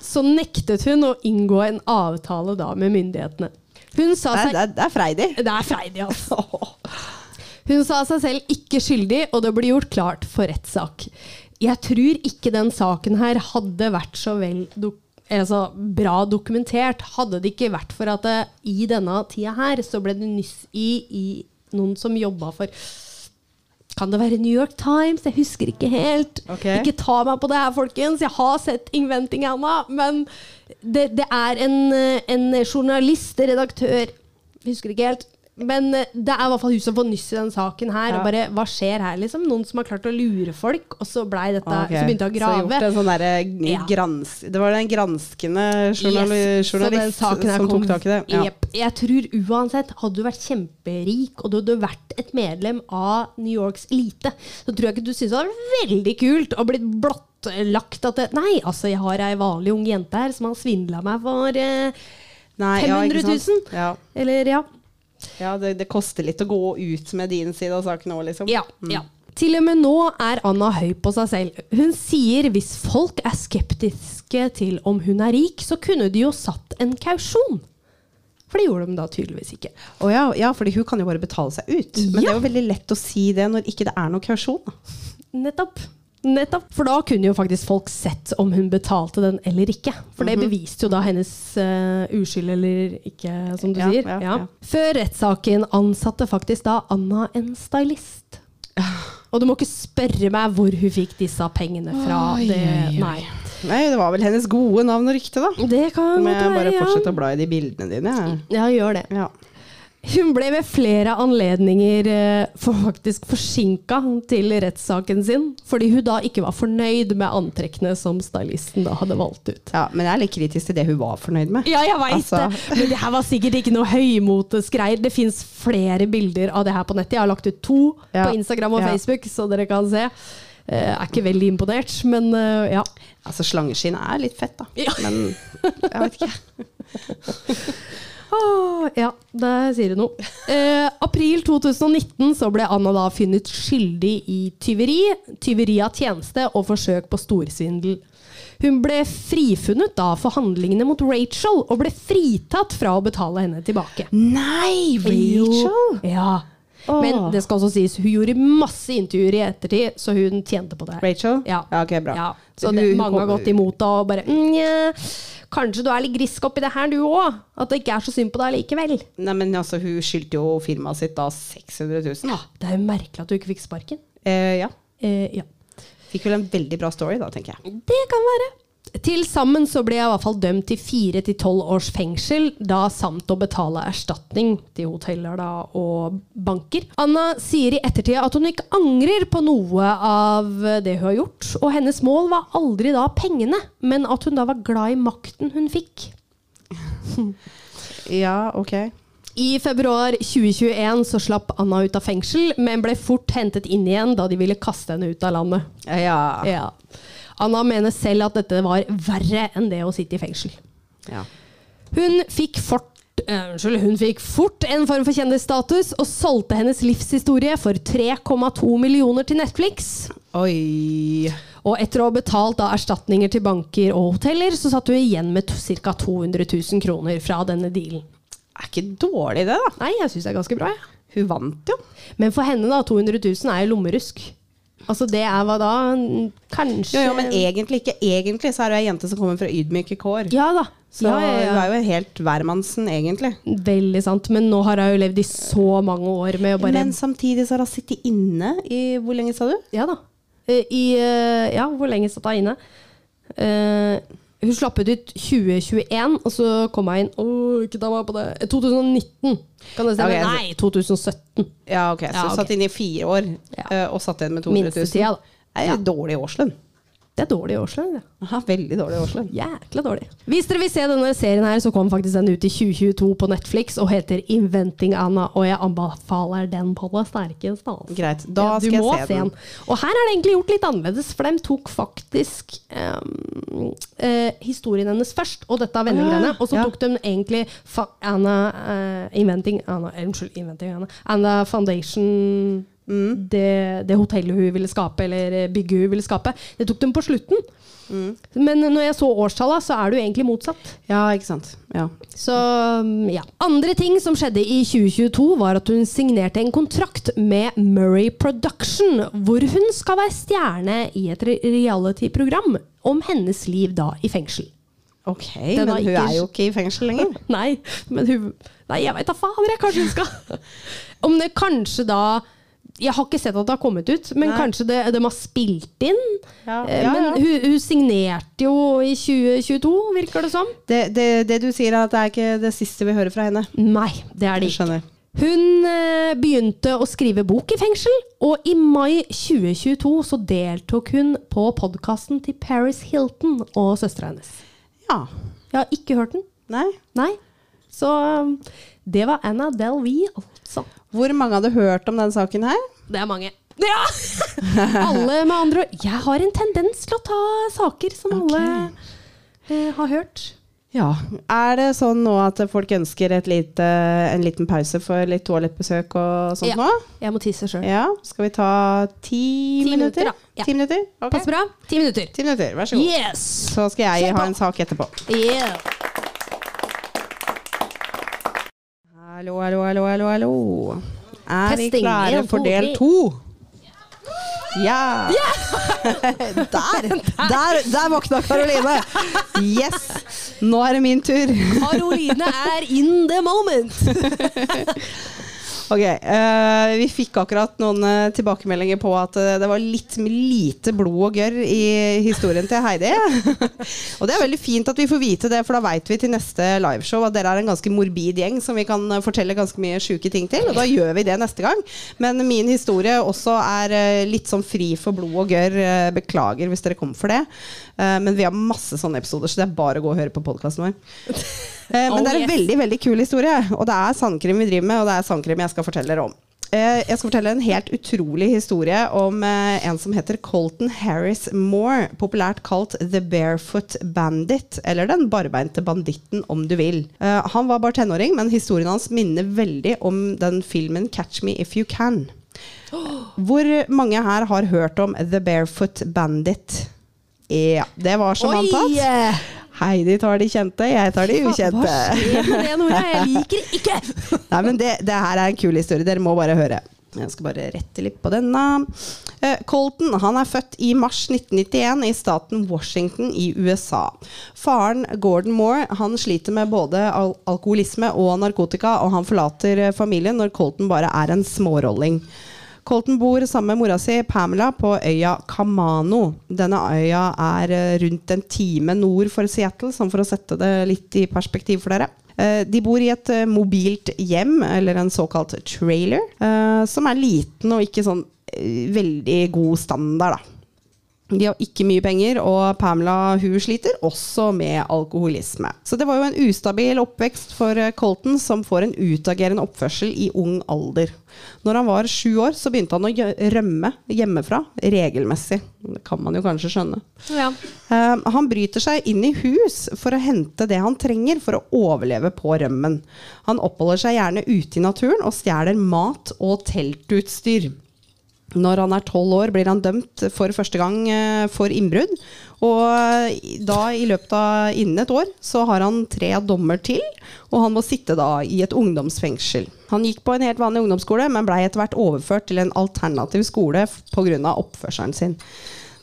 så nektet hun å inngå en avtale da med myndighetene. Hun sa Det seg det er, det er freidig. Det er freidig, altså. *laughs* Hun sa seg selv ikke skyldig, og det ble gjort klart for rettssak. Jeg tror ikke den saken her hadde vært så vel dok altså, bra dokumentert, hadde det ikke vært for at det, i denne tida her så ble det nyss i, i noen som jobba for kan det være New York Times? Jeg husker ikke helt. Okay. Ikke ta meg på det her, folkens. Jeg har sett Inventing Anna, men det, det er en, eh, en journalist, redaktør jeg husker ikke helt. Men eh, det er i hvert fall hun som får nyss i den saken her. Ja. Og bare, hva skjer her, liksom? Noen som har klart å lure folk, og så dette okay. Så begynte hun å Så grave. gjort en sånn derre Ja. grans... Det var den granskende journali Yes, journalist som kom- tok tak i det. Ja. Yep. Jeg tror uansett, hadde du vært kjemperik og du hadde vært et medlem av New Yorks elite, så tror jeg ikke du syntes det var veldig kult å blitt blottlagt at det, Nei, altså, jeg har ei vanlig ung jente her som har svindla meg for eh, Nei, ja, ikke 500 000. sant? Ja, Eller ja. Ja det, det koster litt å gå ut med din side av saken òg, liksom. Ja, ja. Til og med nå er Anna høy på seg selv. Hun sier hvis folk er skeptiske til om hun er rik, så kunne de jo satt en kausjon. For det gjorde de da tydeligvis ikke. Å ja, ja, fordi hun kan jo bare betale seg ut. Men det er jo veldig lett å si det når ikke det er noe kausjon. Nettopp. Nettopp. For da kunne jo faktisk folk sett om hun betalte den eller ikke. For det Mhm. beviste jo da hennes uh, uskyld eller ikke, som du Ja, sier. ja, Ja. Før rettssaken ansatte faktisk da Anna en stylist. Og du må ikke spørre meg hvor hun fikk disse pengene fra. Oi, det. Nei. Nei, det var vel hennes gode navn og rykte, da. Det kan må godt jeg bare fortsette ja. å bla i de bildene dine. jeg. Ja, gjør det. Ja. Hun ble ved flere anledninger eh, faktisk forsinka til rettssaken sin, fordi hun da ikke var fornøyd med antrekkene som stylisten da hadde valgt ut. ja, Men jeg er litt kritisk til det hun var fornøyd med. Ja, jeg veit Altså. det, men det her var sikkert ikke noe høymotesgreier. Det fins flere bilder av det her på nettet. Jeg har lagt ut to Ja. på Instagram og Ja. Facebook, så dere kan se. Jeg er ikke veldig imponert, men eh, ja. Altså, Slangeskinn er litt fett, da. Ja. Men jeg vet ikke. *laughs* Åh, ja, der sier du noe. Eh, april 2019 så ble Anna da funnet skyldig i tyveri, tyveri av tjeneste og forsøk på storsvindel. Hun ble frifunnet da for handlingene mot Rachel, og ble fritatt fra å betale henne tilbake. Nei, Rachel! Ja. Oh. Men det skal også sies, hun gjorde masse intervjuer i ettertid, så hun tjente på det. her. Rachel? Ja. ok, bra. Ja, så det, mange har gått imot det og bare mm, ja, Kanskje du er litt grisk oppi det her, du òg? At det ikke er så synd på deg likevel. Nei, men altså, Hun skyldte jo firmaet sitt da 600 000. Ja, Det er jo merkelig at du ikke fikk sparken. Eh, ja. Eh, ja. Fikk vel en veldig bra story, da, tenker jeg. Det kan være. Til sammen så ble jeg i hvert fall dømt til fire til tolv års fengsel, da samt å betale erstatning til hoteller da, og banker. Anna sier i ettertid at hun ikke angrer på noe av det hun har gjort, og hennes mål var aldri da pengene, men at hun da var glad i makten hun fikk. *laughs* Ja, ok. I februar 2021 så slapp Anna ut av fengsel, men ble fort hentet inn igjen da de ville kaste henne ut av landet. Ja. Ja. Anna mener selv at dette var verre enn det å sitte i fengsel. ja. Hun fikk fort eh, Unnskyld, hun fikk fort en form for kjendisstatus og solgte hennes livshistorie for 3,2 millioner til Netflix. Oi. Og etter å ha betalt da erstatninger til banker og hoteller, så satt hun igjen med ca. 200 000 kroner fra denne dealen. Er ikke dårlig, det, da. Nei, jeg syns det er ganske bra, Ja. Hun vant jo. Men for henne, da, 200 000 er jo lommerusk. Altså, det er hva da? Kanskje Jo, jo, men egentlig ikke. Egentlig så er hun ei jente som kommer fra ydmyke kår. Ja da. Så ja, ja, ja. hun er jo helt hvermannsen, egentlig. Veldig sant. Men nå har jeg jo levd i så mange år med å bare Men samtidig så har hun sittet inne i Hvor lenge, sa du? Ja da. Eh, I eh, Ja, hvor lenge satt hun inne? Eh, hun slapp ut i 2021, og så kom hun inn Åh, ikke ta meg på det. Eh, 2019. Kan det stemme? Okay, Nei, 2017. Ja, ok. Så Ja, hun satt inne i fire år, eh, og satt igjen med 200 000. Minstetida, da. Det er Ja. dårlig årslønn. Det er dårlig årslønn, det. Aha, veldig dårlig årslønn. Jækla dårlig. Hvis dere vil se denne serien her, så kom faktisk den ut i 2022 på Netflix og heter Inventing Anna, og jeg anbefaler den på det sterkeste. altså. Greit, da Ja, skal jeg se den. Og her er det egentlig gjort litt annerledes, for de tok faktisk um, uh, historien hennes først, og dette vennegreiene, og så Ja. tok de egentlig Anna uh, Inventing Anna, eh, Unnskyld, Inventing Anna. Anna Foundation Mm. det, det hotellet hun ville skape, eller eh, bygget hun ville skape. Det tok dem på slutten. Mm. Men når jeg så årstallet, så er det jo egentlig motsatt. Ja, ikke sant. Ja. Så um, ja. Andre ting som skjedde i 2022, var at hun signerte en kontrakt med Murray Production, hvor hun skal være stjerne i et reality-program om hennes liv da i fengsel. Ok, Den men hun ikke- er jo ikke i fengsel lenger. *laughs* Nei, men hun Nei, jeg veit da fader, jeg. Kanskje hun skal *laughs* Om det kanskje da Jeg har ikke sett at det har kommet ut, men Nei. kanskje det, de har spilt inn? Ja, Eh, ja, men ja. Hun, hun signerte jo i 2022, virker det som. Det, det, det du sier, er at det er ikke det siste vi hører fra henne. Nei, det er det ikke. Hun eh, begynte å skrive bok i fengsel, og i mai 2022 så deltok hun på podkasten til Paris Hilton og søstera hennes. Ja. Jeg har ikke hørt den. Nei. Nei. Så um, det var Anna Delvey, altså. Hvor mange hadde hørt om den saken her? Det er mange. Ja! *laughs* alle med andre ord. Jeg har en tendens til å ta saker som alle eh, har hørt. Ja. Er det sånn nå at folk ønsker et lite, en liten pause for litt toalettbesøk og sånt Ja. nå? Jeg må tisse sjøl. Ja. Skal vi ta ti, Ti minutter, minutter? Ja. Ti minutter? Okay. Pass bra. Ti minutter. Ti minutter, vær så god. Yes! Så skal jeg Kjør på. ha en sak etterpå. Yeah. Hallo, hallo, hallo, hallo, hallo. Er vi klare for del to? Ja! *laughs* der, der! Der våkna Karoline! Yes! Nå er det min tur. Karoline er in the moment. *laughs* Ok, uh, Vi fikk akkurat noen uh, tilbakemeldinger på at uh, det var litt lite blod og gørr i historien til Heidi. *laughs* og det er veldig fint at vi får vite det, for da veit vi til neste liveshow at dere er en ganske morbid gjeng som vi kan fortelle ganske mye sjuke ting til. Og da gjør vi det neste gang. Men min historie også er litt sånn fri for blod og gørr. Beklager hvis dere kom for det. Men vi har masse sånne episoder, så det er bare å gå og høre på podkasten vår. *laughs* Eh, Men Oh, det er en yes. veldig veldig kul historie, og det er sandkrim vi driver med, og det er sandkrim jeg skal fortelle dere om. Eh, Jeg skal fortelle en helt utrolig historie om eh, en som heter Colton Harris Moore, populært kalt The Barefoot Bandit, eller Den barbeinte banditten om du vil. Eh, Han var bare tenåring, men historien hans minner veldig om den filmen Catch Me If You Can. Hvor mange her har hørt om The Barefoot Bandit? Ja, det var som antatt. Heidi tar de kjente, jeg tar de ukjente. Hva skjer med det, Nora? Jeg *laughs* liker ikke! Nei, men det, det her er en kul historie. Dere må bare høre. Jeg skal bare rette litt på denne. Eh, Colton han er født i mars 1991 i staten Washington i USA. Faren Gordon Moore han sliter med både al alkoholisme og narkotika, og han forlater eh, familien når Colton bare er en smårolling. Colton bor sammen med mora si Pamela på øya Kamano. Denne øya er eh, rundt en time nord for Seattle, sånn for å sette det litt i perspektiv for dere. Eh, De bor i et eh, mobilt hjem, eller en såkalt trailer, som er liten og ikke sånn veldig god standard, da. De har ikke mye penger, og Pamela hun sliter også med alkoholisme. Så det var jo en ustabil oppvekst for eh, Colton, som får en utagerende oppførsel i ung alder. Når han var sju år, så begynte han å rømme hjemmefra regelmessig. Det kan man jo kanskje skjønne. Ja. Eh, han bryter seg inn i hus for å hente det han trenger for å overleve på rømmen. Han oppholder seg gjerne ute i naturen og stjeler mat og teltutstyr. Når han er tolv år, blir han dømt for første gang eh, for innbrudd. Og da, i løpet av innen et år, så har han tre dommer til. Og han må sitte da i et ungdomsfengsel. Han gikk på en helt vanlig ungdomsskole, men blei etter hvert overført til en alternativ skole pga. oppførselen sin.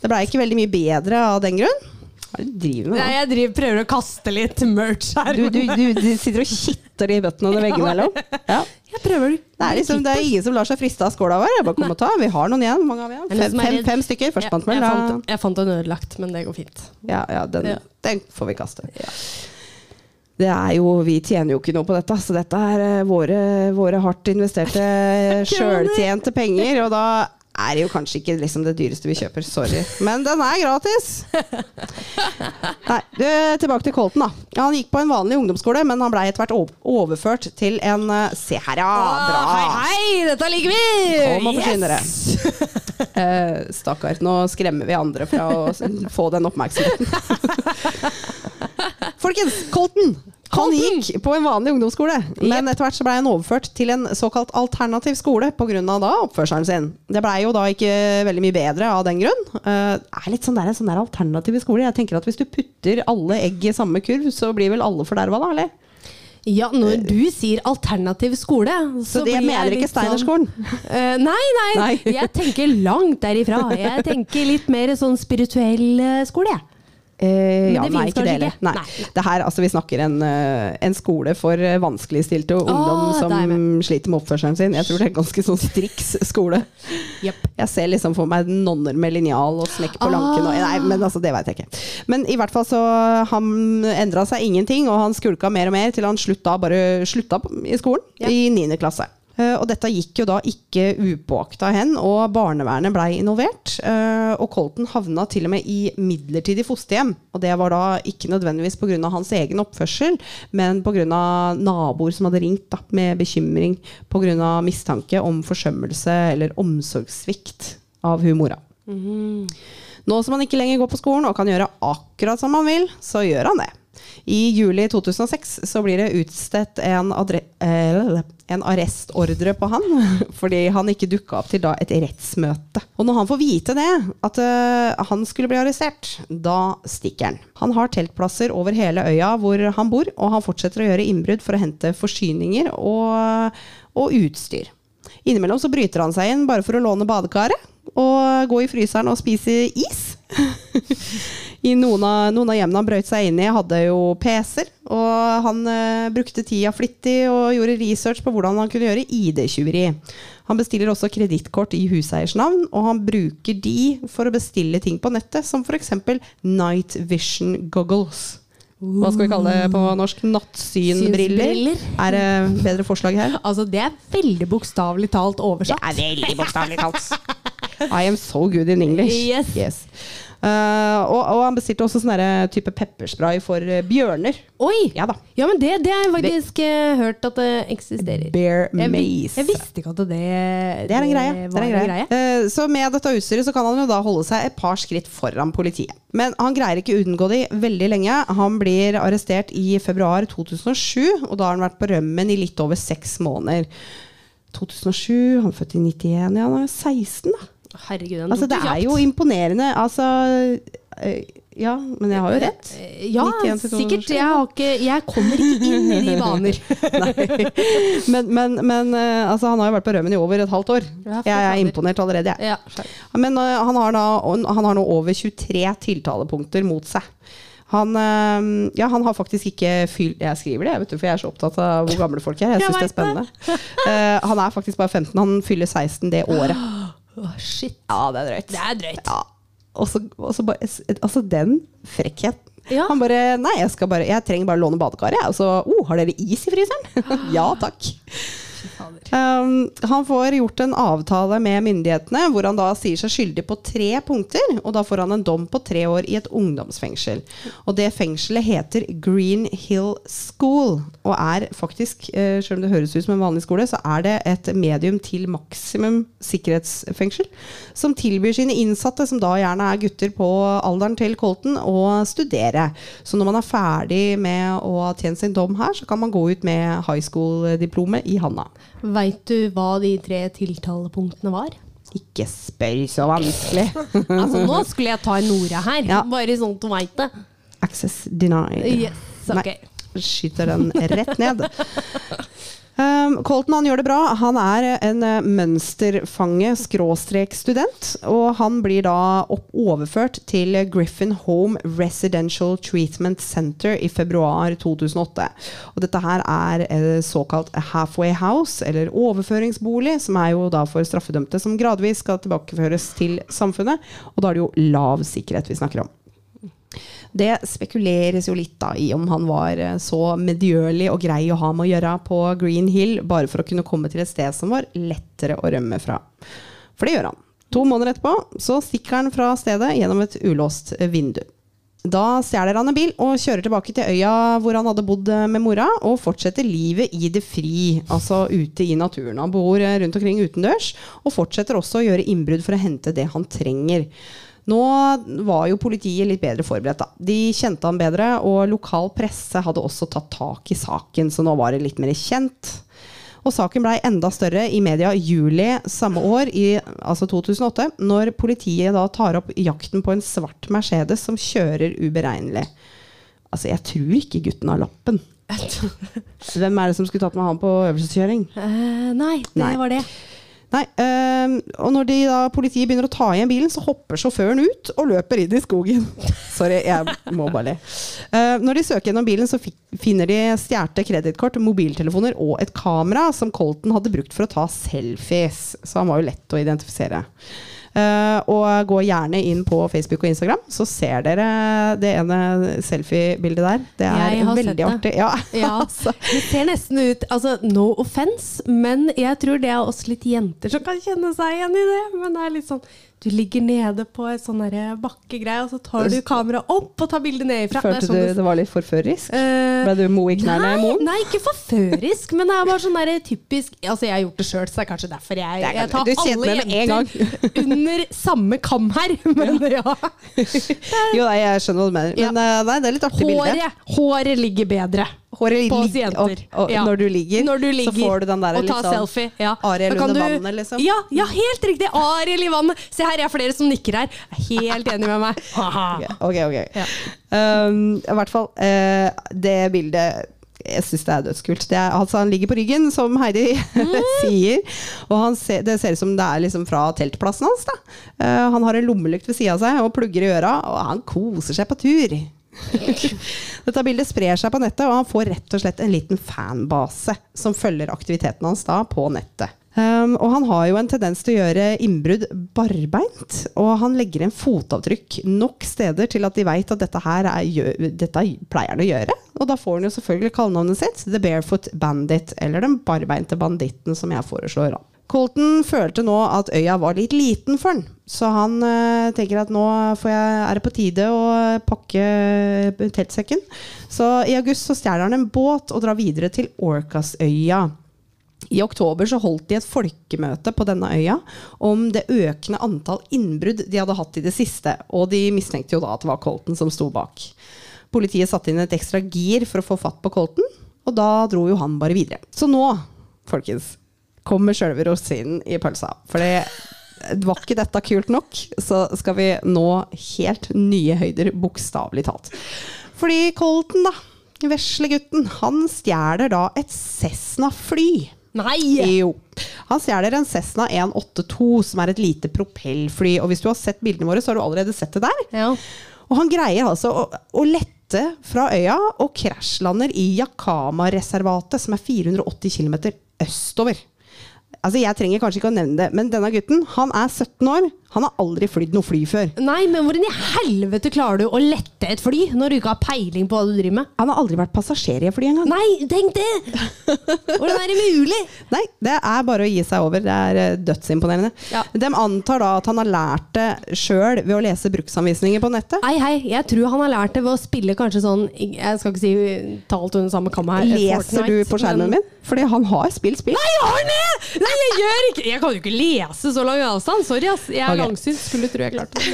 Det blei ikke veldig mye bedre av den grunn. Hva er det du driver med? Nei, jeg driver, prøver å kaste litt merch her. Du, du, du, du sitter og kitter i bøttene under *laughs* veggimellom? Ja. Jeg prøver. Det er, liksom, det er ingen som lar seg friste av skåla vår. Jeg bare kom og ta. Vi har noen igjen. Hvor mange har vi igjen? Er Fem, fem, fem stykker. jeg, jeg, fant, jeg fant en ødelagt, men det går fint. Ja, ja, den, Ja. den får vi kaste. Det er jo, Vi tjener jo ikke noe på dette, så dette er eh, våre, våre hardt investerte *laughs* sjøltjente penger. Og da er jo kanskje ikke liksom det dyreste vi kjøper. Sorry. Men den er gratis! Nei, du, Tilbake til Colton. da Han gikk på en vanlig ungdomsskole, men han blei etter hvert overført til en Se her, ja! Bra! Å, Hei, hei, dette liker vi! Kom og forsyn dere. *laughs* Eh, Stakkar. Nå skremmer vi andre fra å få den oppmerksomheten. *laughs* Folkens, Colton! Han gikk på en vanlig ungdomsskole, men etter hvert så ble han overført til en såkalt alternativ skole pga. oppførselen sin. Det blei jo da ikke veldig mye bedre av den grunn. Uh, er litt sånn der, en sånn der alternativ skole. Jeg tenker at Hvis du putter alle egg i samme kurv, så blir vel alle forderva, da? eller? Ja, når du sier alternativ skole, så, Så det mener ikke Steinerskolen? sånn-? Eh, nei, nei, Nei. Jeg tenker langt derifra. Jeg tenker litt mer sånn spirituell eh, skole, jeg. Eh, ja, det nei, ikke det heller. Nei. Det her, altså, vi snakker en, eh, en skole for eh, vanskeligstilte og ungdom Åh, som er sliter med oppførselen sin. Jeg tror det er ganske sånn striks skole. Yep. Jeg ser liksom for meg nonner med linjal og smekk på lanken. Og, Ah. nei, men altså, det veit jeg ikke. Men i hvert fall så han endra seg ingenting, og han skulka mer og mer til han slutta, bare slutta i skolen Ja. i niende klasse. Eh, og dette gikk jo da ikke upåakta hen, og barnevernet blei involvert. eh, og Colton havna til og med i midlertidig fosterhjem. Og det var da ikke nødvendigvis pga. hans egen oppførsel, men pga. naboer som hadde ringt da, med bekymring pga. mistanke om forsømmelse eller omsorgssvikt av hun mora. Nå som han ikke lenger går på skolen og kan gjøre akkurat som han vil, så gjør han det. I juli 2006 så blir det utstedt en, adre eh, en arrestordre på han *laughs* fordi han ikke dukka opp til da et rettsmøte. Og når han får vite det, at uh, han skulle bli arrestert, da stikker han. Han har teltplasser over hele øya hvor han bor, og han fortsetter å gjøre innbrudd for å hente forsyninger og, og utstyr. Innimellom så bryter han seg inn bare for å låne badekaret og gå i fryseren og spise is. *laughs* I noen av, noen av hjemmene han brøyt seg inn i, hadde jo PC-er. Og han eh, brukte tida flittig og gjorde research på hvordan han kunne gjøre ID-tyveri. Han bestiller også kredittkort i huseiers navn, og han bruker de for å bestille ting på nettet, som f.eks. Night Vision Goggles. Hva skal vi kalle det på norsk? Nattsynbriller? Er det bedre forslag her? Altså, det er veldig bokstavelig talt oversatt. Det er veldig bokstavelig talt. I am so good in English. *laughs* Yes. Uh, og, og han bestilte også sånn type pepperspray for uh, bjørner. Oi! Ja. Ja, men det, det har jeg faktisk eh, hørt at det eksisterer. Bear Jeg, maze. jeg visste ikke at det Det er en greie. Det er en greie. Eh, så med dette utstyret så kan han jo da holde seg et par skritt foran politiet. Men han greier ikke unngå de veldig lenge. Han blir arrestert i februar 2007, og da har han vært på rømmen i litt over seks måneder. 2007, han er født i 91, ja, han er 16 da. Herregud, den Altså, tok det du er jo imponerende. Altså eh, Ja, men jeg har jo rett. Ja, sikkert. Jeg, har ikke, jeg kommer ikke inn i de baner. *laughs* Men, men, men eh, altså, han har jo vært på rømmen i over et halvt år. Jeg, Jeg er imponert allerede, jeg. Ja. Men øh, han, har da, han har nå over 23 tiltalepunkter mot seg. Han, ja, han har faktisk ikke fylt Jeg skriver det, jeg vet du, for jeg er så opptatt av hvor gamle folk er. Jeg synes det er spennende. Uh, han er faktisk bare 15. Han fyller 16 det året. *gasps* Åh, shit. Ja, det er drøyt. Det er drøyt. Ja. Og så og så bare, altså den frekkheten. Ja. Han bare Nei, jeg, skal bare, jeg trenger bare låne badekaret. Og så oh, Har dere is i fryseren? *laughs* ja takk. Um, han får gjort en avtale med myndighetene hvor han da sier seg skyldig på tre punkter. Og da får han en dom på tre år i et ungdomsfengsel. Og det fengselet heter Green Hill School. Og er faktisk, eh, selv om det høres ut som en vanlig skole, så er det et medium til maksimum sikkerhetsfengsel. Som tilbyr sine innsatte, som da gjerne er gutter på alderen til Colton, å studere. Så når man er ferdig med å ha tjent sin dom her, så kan man gå ut med high school-diplomet i handa. Veit du hva de tre tiltalepunktene var? Ikke spør så vanskelig. *laughs* Altså, nå skulle jeg ta en Nora her, Ja. bare sånn at du veit det. Access denied. Yes, ok. Nei, skyter den rett ned. *laughs* Um, Colton han gjør det bra. Han er en eh, mønsterfange skråstrek student. Og han blir da overført til Griffin Home Residential Treatment Center i februar 2008. Og dette her er eh, såkalt halfway house, eller overføringsbolig, som er jo da for straffedømte som gradvis skal tilbakeføres til samfunnet. Og da er det jo lav sikkerhet vi snakker om. Det spekuleres jo litt da i om han var eh, så medgjørlig og grei å ha med å gjøre på Green Hill, bare for å kunne komme til et sted som var lettere å rømme fra. For det gjør han. To måneder etterpå så stikker han fra stedet gjennom et ulåst vindu. Da stjeler han en bil og kjører tilbake til øya hvor han hadde bodd eh, med mora, og fortsetter livet i det fri, altså ute i naturen. Han bor eh, rundt omkring utendørs, og fortsetter også å gjøre innbrudd for å hente det han trenger. Nå var jo politiet litt bedre forberedt. Da. De kjente han bedre, og lokal presse hadde også tatt tak i saken, så nå var det litt mer kjent. Og saken blei enda større i media juli samme år, i, altså 2008, når politiet da tar opp jakten på en svart Mercedes som kjører uberegnelig. Altså, jeg tror ikke gutten har lappen. Hvem er det som skulle tatt med han på øvelseskjøring? Uh, nei, det Nei. var det. Nei, øh, og når de da, politiet begynner å ta igjen bilen, så hopper sjåføren ut og løper inn i skogen. *laughs* Sorry, jeg må bare le. Uh, når de søker gjennom bilen, så finner de stjålne kredittkort, mobiltelefoner og et kamera som Colton hadde brukt for å ta selfies. Så han var jo lett å identifisere. Eh, og gå gjerne inn på Facebook og Instagram, så ser dere det ene selfiebildet der. Det er veldig artig. Ja, Ja, *laughs* altså. det ser nesten ut altså, No offense, men jeg tror det er oss litt jenter som kan kjenne seg igjen i det. Men det er litt sånn Du ligger nede på et sånn bakkegreie, og så tar du kameraet opp og tar bildet nedifra. Følte sånn du det- var litt forførisk? Uh, Ble du mo i knærne, Nei, nei, ikke forførisk, men det er bare sånn der typisk Altså, jeg har gjort det sjøl, så det er kanskje derfor jeg, er jeg tar alle jenter *laughs* under samme kam her. *laughs* Men ja. Jo, nei, jeg skjønner hva du mener. Men ja. nei, det er litt artig bilde. Håret, håret ligger bedre. Håret på ligger- jenter. Og, Ja. når du ligger, Når du ligger så får du den der og tar sånn selfie. Ja. Ariel under du- vannet, liksom. Ja, ja, helt riktig! Ariel i vannet. Se her, jeg er flere som nikker her. Er helt enig med meg. *laughs* Ok, ok. Ja. Um, I hvert fall, uh, det bildet Jeg syns det er dødskult. Det er, altså, han ligger på ryggen, som Heidi *laughs* sier. Og han ser, det ser ut som det er liksom fra teltplassen hans. Eh, han har en lommelykt ved sida av seg og plugger i øra, og han koser seg på tur. *laughs* Dette bildet sprer seg på nettet, og han får rett og slett en liten fanbase som følger aktiviteten hans da på nettet. Um, og han har jo en tendens til å gjøre innbrudd barbeint, og han legger inn fotavtrykk nok steder til at de veit at dette her er, dette pleier han å gjøre. Og da får han jo selvfølgelig kallenavnet sitt, The Barefoot Bandit, eller Den barbeinte banditten, som jeg foreslår. da. Colton følte nå at øya var litt liten for han, så han uh, tenker at nå jeg, er det på tide å pakke teltsekken. Så i august så stjeler han en båt og drar videre til Orcasøya. I oktober så holdt de et folkemøte på denne øya om det økende antall innbrudd de hadde hatt i det siste, og de mistenkte jo da at det var Colton som sto bak. Politiet satte inn et ekstra gir for å få fatt på Colton, og da dro jo han bare videre. Så nå, folkens, kommer sjølve rosinen i pølsa. For det var ikke dette kult nok, så skal vi nå helt nye høyder, bokstavelig talt. Fordi Colton, da, veslegutten, han stjeler da et Cessna-fly. Nei! Jo. Han stjeler en Cessna 182, som er et lite propellfly. Og hvis du har sett bildene våre, så har du allerede sett det der. Ja. Og han greier altså å, å lette fra øya og krasjlander i Yakama-reservatet, som er 480 km østover. Altså, Jeg trenger kanskje ikke å nevne det, men denne gutten han er 17 år. Han har aldri flydd noe fly før. Nei, men hvordan i helvete klarer du å lette et fly når du ikke har peiling på hva du driver med? Han har aldri vært passasjer i et fly engang. Nei, tenk det! Hvordan er det mulig? *laughs* Nei, det er bare å gi seg over. Det er eh, dødsimponerende. Ja. De antar da at han har lært det sjøl ved å lese bruksanvisninger på nettet. Hei, hei, jeg tror han har lært det ved å spille kanskje sånn Jeg skal ikke si talt under samme kam her. Leser du på skjermen men... min? Fordi han har spilt spill. Nei, jeg har det! Nei, jeg gjør ikke Jeg kan jo ikke lese så lang avstand. Sorry, ass. Jeg er okay. langsynt. Skulle tro jeg klarte det.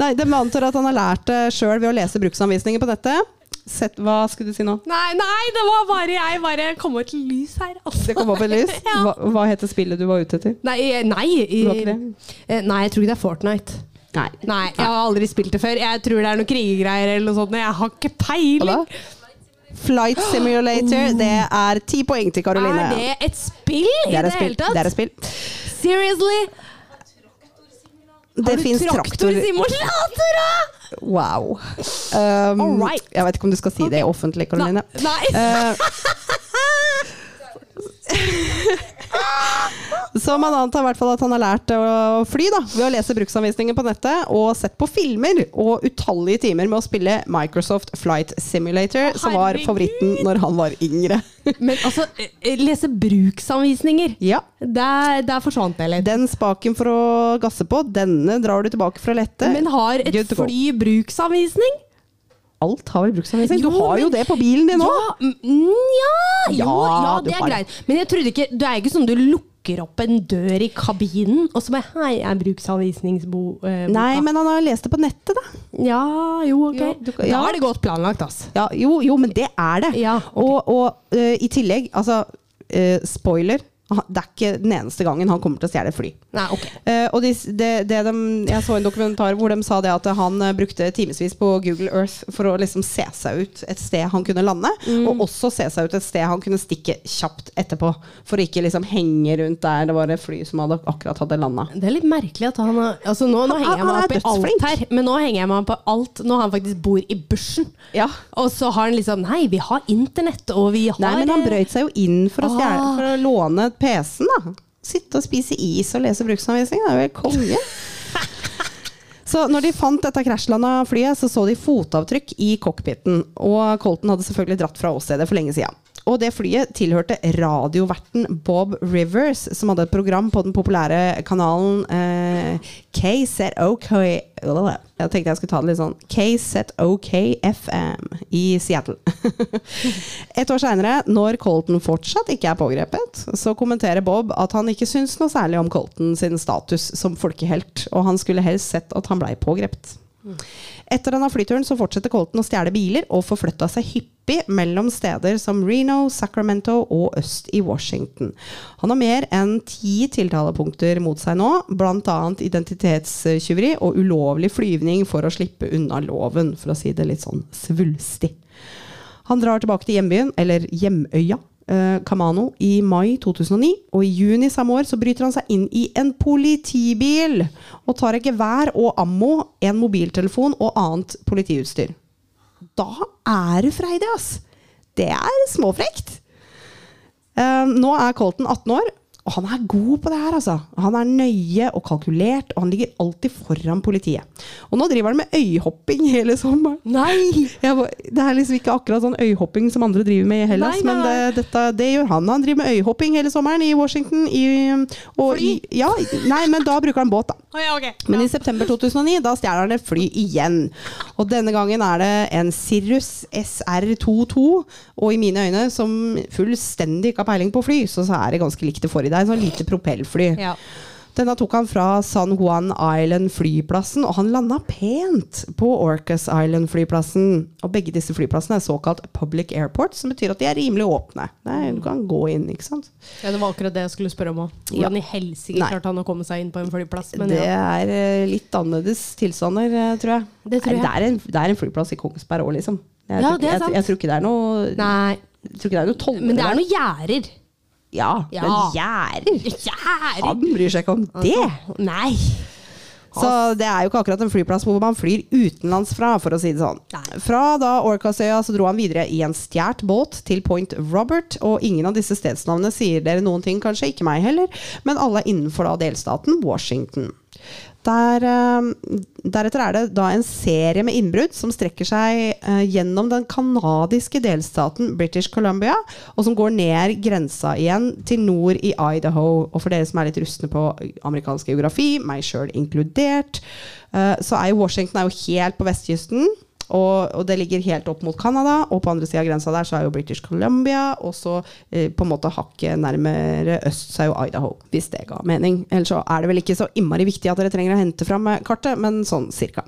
Nei, De antar at han har lært det sjøl ved å lese bruksanvisninger på nettet. Sett, hva skulle du si nå? Nei, nei, det var bare jeg bare kom over til lys her. Altså. Det kom opp et lys. *laughs* Hva, hva heter spillet du var ute etter? Nei, eh, nei, eh, nei, jeg tror ikke det er Fortnite. Nei. Nei, jeg har aldri spilt det før. Jeg tror det er noen krigegreier eller noe sånt. Jeg har ikke Hva peiling. Flight *gasps* Simulator. Det er ti poeng til Karoline. Er det et spill i Det det, hele tatt? Det er et spill. Seriously? Det har du fins traktorsimulator, da? Wow. Um, All right. Jeg vet ikke om du skal si det offentlig, Karoline. Nei. Eh, *laughs* *laughs* Så man antar i hvert fall at han har lært å fly da, ved å lese bruksanvisninger på nettet og sett på filmer og utallige timer med å spille Microsoft Flight Simulator, som var favoritten når han var yngre. *laughs* Men altså, eh, lese bruksanvisninger. ja, Der, der forsvant det litt. Den spaken for å gasse på, denne drar du tilbake fra lette. Men har et fly bruksanvisning? Alt har vel bruksanvisning. Du har jo det på bilen din! Ja, mm, ja, jo, Ja, det er greit. Men jeg trodde ikke Det er ikke sånn du lukker opp en dør i kabinen, og så bare Hei, er bruksanvisningsboka Nei, men han har lest det på nettet, da. Ja, jo, ok. Jo, du kan- Da er det godt planlagt, ass. Ja, jo, jo, men det er det. Ja, ok. Og, og eh, i tillegg, altså eh, Spoiler. Det er ikke den eneste gangen han kommer til å stjele fly. Nei, ok. uh, og de, det, det de, jeg så en dokumentar hvor de sa det at han eh, brukte timevis på Google Earth for å liksom se seg ut et sted han kunne lande, Mm. og også se seg ut et sted han kunne stikke kjapt etterpå. For å ikke liksom henge rundt der det var et fly som hadde, akkurat hadde landa. Det er litt merkelig at han har altså nå, nå Han- henger jeg meg opp i alt her, men nå henger jeg meg opp på alt når han faktisk bor i bushen. Ja. Og så har han liksom Nei, vi har internett, og vi har Nei, men han eh, brøyt seg jo inn for å, stjæle, Ah. for å låne PC-en, da. Sitte og spise is og lese bruksanvisning, det er jo helt konge. *laughs* Så når de fant dette krasjlanda flyet, så så de fotavtrykk i cockpiten. Og Colton hadde selvfølgelig dratt fra åstedet for lenge siden. Og det flyet tilhørte radioverten Bob Rivers, som hadde et program på den populære kanalen eh, KZOK Jeg tenkte jeg skulle ta det litt sånn KZOK FM i Seattle. *laughs* Et år seinere, når Colton fortsatt ikke er pågrepet, så kommenterer Bob at han ikke syns noe særlig om Colton sin status som folkehelt, og han skulle helst sett at han blei pågrepet. Etter denne flyturen så fortsetter Colton å stjele biler og forflytta seg hyppig mellom steder som Reno, Sacramento og øst i Washington. Han har mer enn ti tiltalepunkter mot seg nå, bl.a. identitetstyveri og ulovlig flyvning for å slippe unna loven, for å si det litt sånn svulstig. Han drar tilbake til hjembyen, eller hjemøya, Kamano, i mai 2009. Og i juni samme år så bryter han seg inn i en politibil og tar et gevær og ammo, en mobiltelefon og annet politiutstyr. Da er du freidig, ass! Det er småfrekt. Eh, nå er Colton 18 år, og han er god på det her, altså. Han er nøye og kalkulert, og han ligger alltid foran politiet. Og nå driver han med øyhopping hele sommeren. Nei! *laughs* Jeg, det er liksom ikke akkurat sånn øyhopping som andre driver med i Hellas, Nei, nei, men det, dette, det gjør han. Han driver med øyhopping hele sommeren i Washington. I, og Fly? I, ja, nei, men da bruker han båt, da. Oh, ja, okay. Men i september 2009 da stjeler han et fly igjen. Og denne gangen er det en Cirrus SR22. Og i mine øyne, som fullstendig ikke har peiling på fly, så, så er det ganske likt det forrige. Det er et sånn lite propellfly. Ja. Denne tok han fra San Juan Island-flyplassen, og han landa pent på Orcas Island-flyplassen. Og begge disse flyplassene er såkalt public airport, som betyr at de er rimelig åpne. Nei, du kan gå inn, ikke sant. ja, Det var akkurat det jeg skulle spørre om òg. Ja. Hvordan i helsike klarte han å komme seg inn på en flyplass? Men det ja. er eh, litt annerledes tilstander, eh, tror jeg. Det tror jeg. Det, er en, det er en flyplass i Kongsberg òg, liksom. Jeg, Ja, tror, det er ikke- jeg, jeg tror ikke det er noe Nei, Jeg tror ikke det er noe tollere men det er noen gjerder. Ja, Ja. men gjerder! Gjerder! Han bryr seg ikke om det! Nei. Så det er jo ikke akkurat en flyplass hvor man flyr utenlands fra, for å si det sånn. Nei. Fra da Orcasøya så dro han videre i en stjålet båt til Point Robert, og ingen av disse stedsnavnene sier dere noen ting, kanskje ikke meg heller, men alle innenfor da delstaten Washington. Der, eh, deretter er det da en serie med innbrudd som strekker seg eh, gjennom den kanadiske delstaten British Columbia, og som går ned grensa igjen til nord i Idaho. Og for dere som er litt rustne på amerikansk geografi, meg sjøl inkludert, eh, så er jo Washington er jo helt på vestkysten. Og, og det ligger helt opp mot Canada, og på andre sida av grensa der så er jo British Columbia, og så eh, på en måte hakket nærmere øst så er jo Idaho, hvis det ga mening. Ellers så er det vel ikke så innmari viktig at dere trenger å hente fram eh, kartet, men sånn cirka.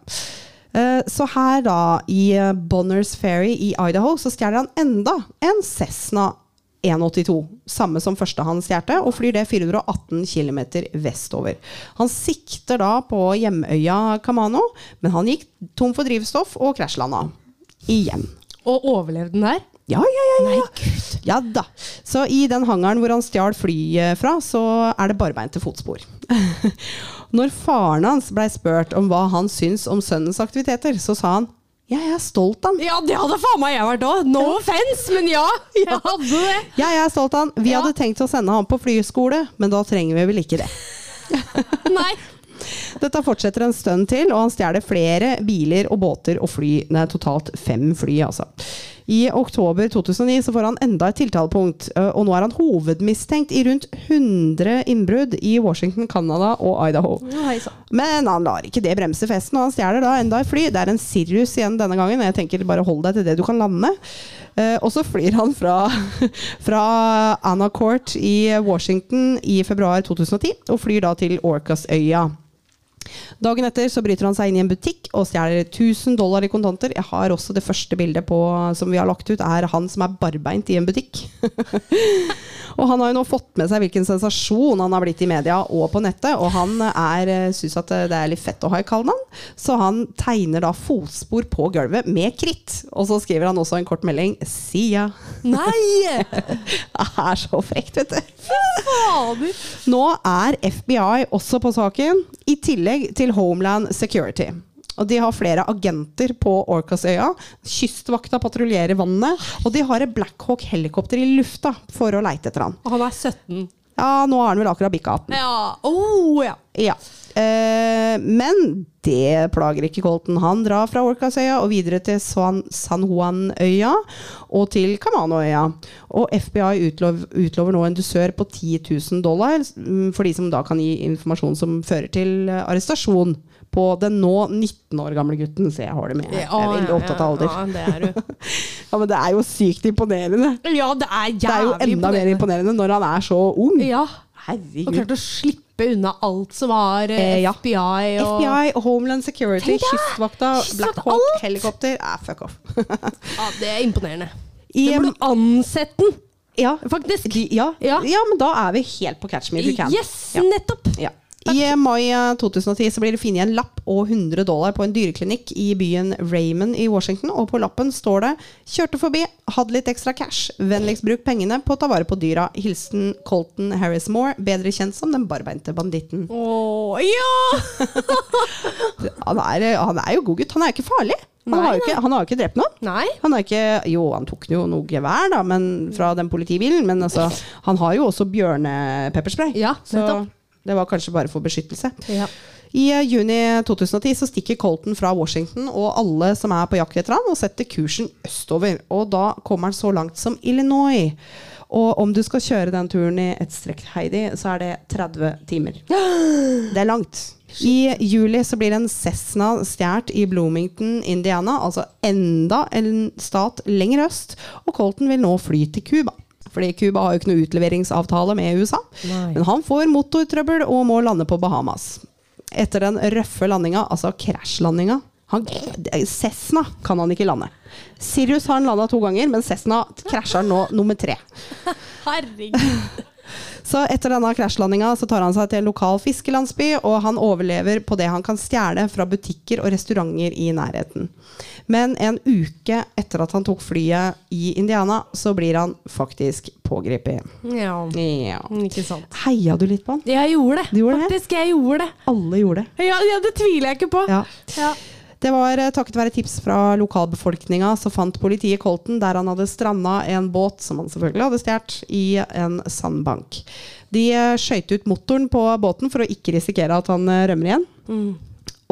Eh, Så her da, i eh, Bonners Ferry i Idaho, så stjeler han enda en Cessna 182. Samme som første hans hjerte, og flyr det 418 km vestover. Han sikter da på hjemøya Kamano, men han gikk tom for drivstoff og krasjlanda. Igjen. Og overlevde den der? Ja, ja, ja. ja. Nei. Ja da. Så i den hangaren hvor han stjal flyet fra, så er det barbeinte fotspor. *laughs* Når faren hans blei spurt om hva han syns om sønnens aktiviteter, så sa han jeg er stolt av han. Ja, det hadde faen meg jeg vært òg. No offence, men ja. Jeg hadde det. Ja, Jeg er stolt av han. Vi Ja. hadde tenkt å sende han på flyskole, men da trenger vi vel ikke det. *laughs* Nei. Dette fortsetter en stund til, og han stjeler flere biler og båter og fly. Det er totalt fem fly, altså. I oktober 2009 så får han enda et tiltalepunkt, og nå er han hovedmistenkt i rundt 100 innbrudd i Washington, Canada og Idaho. Men han lar ikke det bremse festen, og han stjeler da enda et fly. Det er en Sirius igjen denne gangen. Jeg tenker bare hold deg til det du kan lande. Eh, og så flyr han fra, *laughs* fra Anacourt i Washington i februar 2010, og flyr da til Orcasøya. Dagen etter så bryter han seg inn i en butikk og stjeler 1000 dollar i kontanter. Jeg har også det første bildet på, som vi har lagt ut, er han som er barbeint i en butikk. *laughs* og han har jo nå fått med seg hvilken sensasjon han har blitt i media og på nettet, og han er, syns at det er litt fett å ha i kallenavn, så han tegner da fotspor på gulvet med kritt. Og så skriver han også en kort melding 'Sia'. Nei! *laughs* Det er så frekt, vet du. Fader. Nå er FBI også på saken, i tillegg til Homeland Security. Og De har flere agenter på Orcasøya. Kystvakta patruljerer vannet. Og de har et Blackhawk-helikopter i lufta for å leite etter han. Og han er 17. Ja, nå har han vel akkurat bikka 18. Ja. Oh, ja. Ja. Eh, men det plager ikke Colton. Han drar fra Orcasøya og videre til San, San Juan-øya og til Kamanoøya. Og FBI utlov, utlover nå en dusør på 10 000 dollar mm, for de som da kan gi informasjon som fører til eh, arrestasjon på den nå 19 år gamle gutten. Så jeg har det med. her. Jeg er veldig opptatt av alder. Ja, det er du. *laughs* Ja, Men det er jo sykt imponerende. Ja, det er jævlig imponerende. Det er jo enda mer imponerende når han er så ung. Ja. Herregud. Og klarte å slippe unna alt som var eh, Eh, ja. FBI og FBI Homeland Security, Kystvakta, Black Hawk, alt! helikopter. Ah, fuck off. *laughs* Ja, det er imponerende. I, Du burde ansett den, ja, faktisk. de, ja, ja. Ja. men da er vi helt på Catch Me If You Can. Yes, Ja. nettopp. Ja. I mai eh, 2010 så blir det funnet en lapp og 100 dollar på en dyreklinikk i byen Raymond i Washington. Og på lappen står det 'Kjørte forbi, hadde litt ekstra cash. Vennligst bruk pengene på å ta vare på dyra. Hilsen Colton Harris Moore, bedre kjent som den barbeinte banditten'. Å ja! *laughs* Han er, han er jo god gutt. Han er jo ikke farlig. Han har jo ikke, han har jo ikke drept noen. Nei. Han har ikke, jo, han tok jo noe gevær da, men, fra den politibilen, men altså, han har jo også bjørnepepperspray. Ja, så. Det var kanskje bare for beskyttelse. Ja. I eh, juni 2010 så stikker Colton fra Washington og alle som er på jakt etter han, og setter kursen østover. Og da kommer han så langt som Illinois. Og om du skal kjøre den turen i ett strekk, Heidi, så er det 30 timer. *gasps* Det er langt. I juli så blir en Cessna stjålet i Bloomington, Indiana, altså enda en stat lenger øst. Og Colton vil nå fly til Cuba. Fordi Cuba har jo ikke noe utleveringsavtale med USA. Nei. Men han får motortrøbbel og må lande på Bahamas. Etter den røffe landinga, altså krasjlandinga han, Cessna kan han ikke lande. Sirius har han landa to ganger, men Cessna krasjer nå nummer tre. *laughs* Herregud. Så etter denne krasjlandinga så tar han seg til en lokal fiskelandsby, og han overlever på det han kan stjele fra butikker og restauranter i nærheten. Men en uke etter at han tok flyet i Indiana, så blir han faktisk pågrepet. Ja, Ja. ikke sant. Heia du litt på han? Jeg gjorde det. Gjorde faktisk, det? Jeg gjorde det. Alle gjorde det. Ja, ja, det tviler jeg ikke på. Ja. Ja. Det var eh, takket være tips fra lokalbefolkninga så fant politiet Colton der han hadde stranda en båt som han selvfølgelig hadde stjålet, i en sandbank. De eh, skøyt ut motoren på båten for å ikke risikere at han eh, rømmer igjen.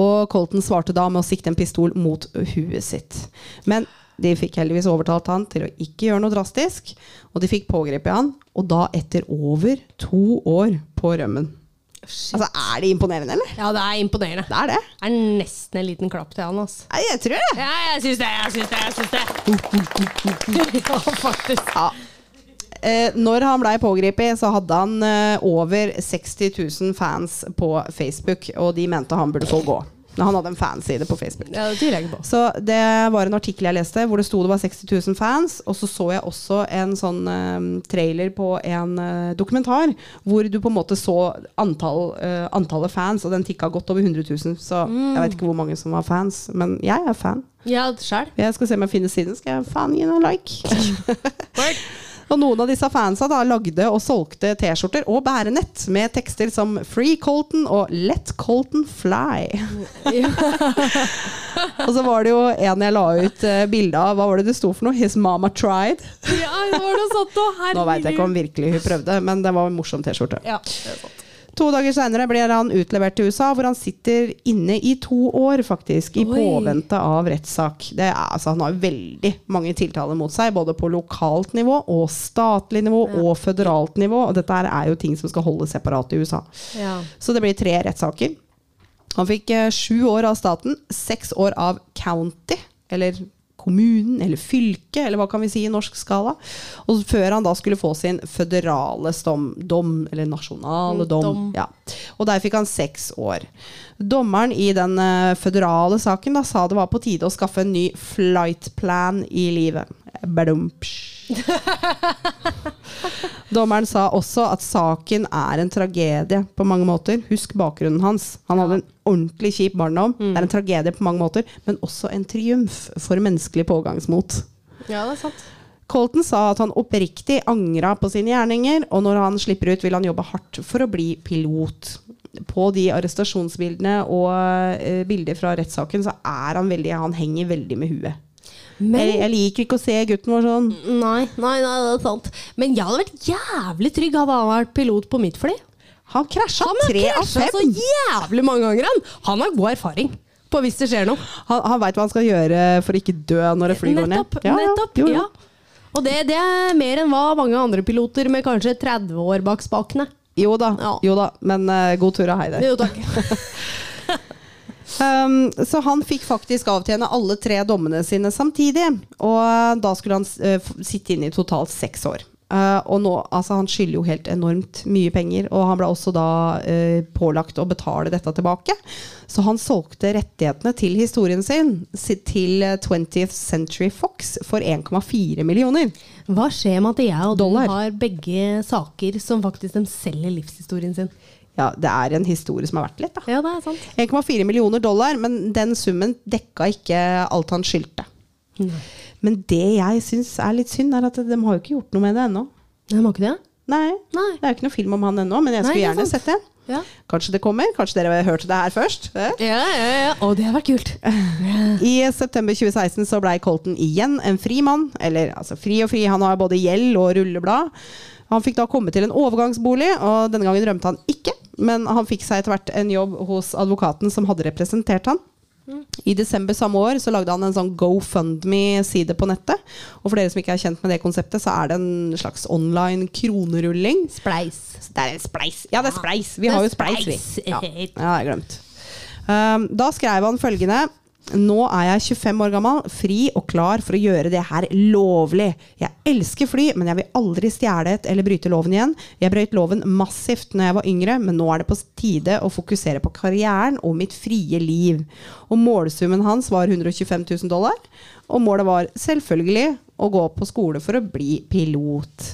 Og Colton svarte da med å sikte en pistol mot huet sitt. Men de fikk heldigvis overtalt han til å ikke gjøre noe drastisk, og de fikk pågrepet han, og da etter over to år på rømmen. Altså, Er det imponerende, eller? ja, det er imponerende. Det er det. Det er nesten en liten klapp til han, altså. Nei, jeg tror det. Ja, jeg syns det, jeg syns det, jeg syns det. *laughs* Ja, faktisk. Ja. Eh, når han blei pågrepet, så hadde han eh, over 60 000 fans på Facebook, og de mente han burde få gå. Han hadde en fanside på Facebook. Ja, det på. Så det var en artikkel jeg leste hvor det sto det var 60 000 fans. Og så så jeg også en sånn eh, trailer på en uh, dokumentar hvor du på en måte så antall, uh, antallet fans, og den tikka godt over 100 000. Så jeg vet ikke hvor mange som var fans, men jeg er fan. Ja, selv. Jeg skal se om jeg finner siden. Skal jeg faen gi noen like? *laughs* Og noen av disse fansa da lagde og solgte T-skjorter og bærenett med tekster som 'Free Colton' og 'Let Colton Fly'. *laughs* og så var det jo en jeg la ut uh, bilde av. Hva var det det sto for noe? 'His mama tried'. Ja, det var det sånt nå. Veit jeg ikke om virkelig hun prøvde, men det var en morsom T-skjorte. Ja, det er sant. To dager seinere blir han utlevert til USA, hvor han sitter inne i to år, faktisk. I Oi. påvente av rettssak. Det altså, han har veldig mange tiltaler mot seg, både på lokalt nivå og statlig nivå og føderalt nivå. Og dette er jo ting som skal holdes separat i USA. Ja. Så det blir tre rettssaker. Han fikk eh, sju år av staten, seks år av county, eller kommunen, eller fylket, eller hva kan vi si i norsk skala. Og før han da skulle få sin føderale dom, dom eller nasjonale Mm, dom. dom. Ja. Og der fikk han seks år. Dommeren i den eh, føderale saken da sa det var på tide å skaffe en ny flight plan i livet. Dommeren sa også at saken er en tragedie på mange måter. Husk bakgrunnen hans. Han hadde en ordentlig kjip barndom. Det er en tragedie på mange måter, men også en triumf for menneskelig pågangsmot. ja, det er sant. Colton sa at han oppriktig angra på sine gjerninger, og når han slipper ut, vil han jobbe hardt for å bli pilot. På de arrestasjonsbildene og eh, bilder fra rettssaken, så er han veldig Han henger veldig med huet. Men Jeg, jeg liker ikke å se gutten vår sånn. Nei, nei, nei, det er sant. Men jeg hadde vært jævlig trygg hadde han vært pilot på mitt fly. Han krasja tre av fem! så jævlig mange ganger, han. Han har god erfaring på hvis det skjer noe. Han, han veit hva han skal gjøre for å ikke dø når et fly går ned. Nettopp. nettopp jo, jo. ja. Og det, det er mer enn hva mange andre piloter med kanskje 30 år bak spakene. Jo da, Ja. jo da. Men uh, god tur og hei der. Jo, takk. *laughs* Um, så han fikk faktisk avtjene alle tre dommene sine samtidig. Og da skulle han uh, sitte inne i totalt seks år. Uh, og nå, altså Han skylder jo helt enormt mye penger, og han ble også da uh, pålagt å betale dette tilbake. Så han solgte rettighetene til historien sin til eh, 20th Century Fox for 1,4 millioner. Hva skjer med at jeg og du har begge saker som faktisk de selger livshistorien sin? Ja, det er en historie som er verdt litt. da. Ja, det er sant. 1,4 millioner dollar, men den summen dekka ikke alt han skyldte. Men det jeg syns er litt synd, er at de har jo ikke gjort noe med det ennå. Nei, har ikke det? Nei, Nei. det er jo ikke noe film om han ennå, men jeg skulle er gjerne sett det. Ja. Kanskje det kommer? Kanskje dere har hørt det her først? Eh? Ja, ja, ja. Å, det har vært kult. *laughs* I september 2016 så blei Colton igjen en fri mann. Eller altså fri og fri, han har både gjeld og rulleblad. Han fikk da komme til en overgangsbolig, og denne gangen rømte han ikke. Men han fikk seg etter hvert en jobb hos advokaten som hadde representert han. I desember samme år så lagde han en sånn GoFundMe-side på nettet. Og for dere som ikke er kjent med det konseptet, så er det en slags online kronerulling. Spleis. Det er en spleis. Ja, det er spleis. Vi har jo spleis, vi. Ja, ja det har jeg glemt. Um, da skrev han følgende Nå er jeg 25 år gammel, fri og klar for å gjøre det her lovlig. Jeg elsker fly, men jeg vil aldri stjele et eller bryte loven igjen. Jeg brøyt loven massivt når jeg var yngre, men nå er det på tide å fokusere på karrieren og mitt frie liv. Og målsummen hans var 125 000 dollar, og målet var selvfølgelig å gå på skole for å bli pilot.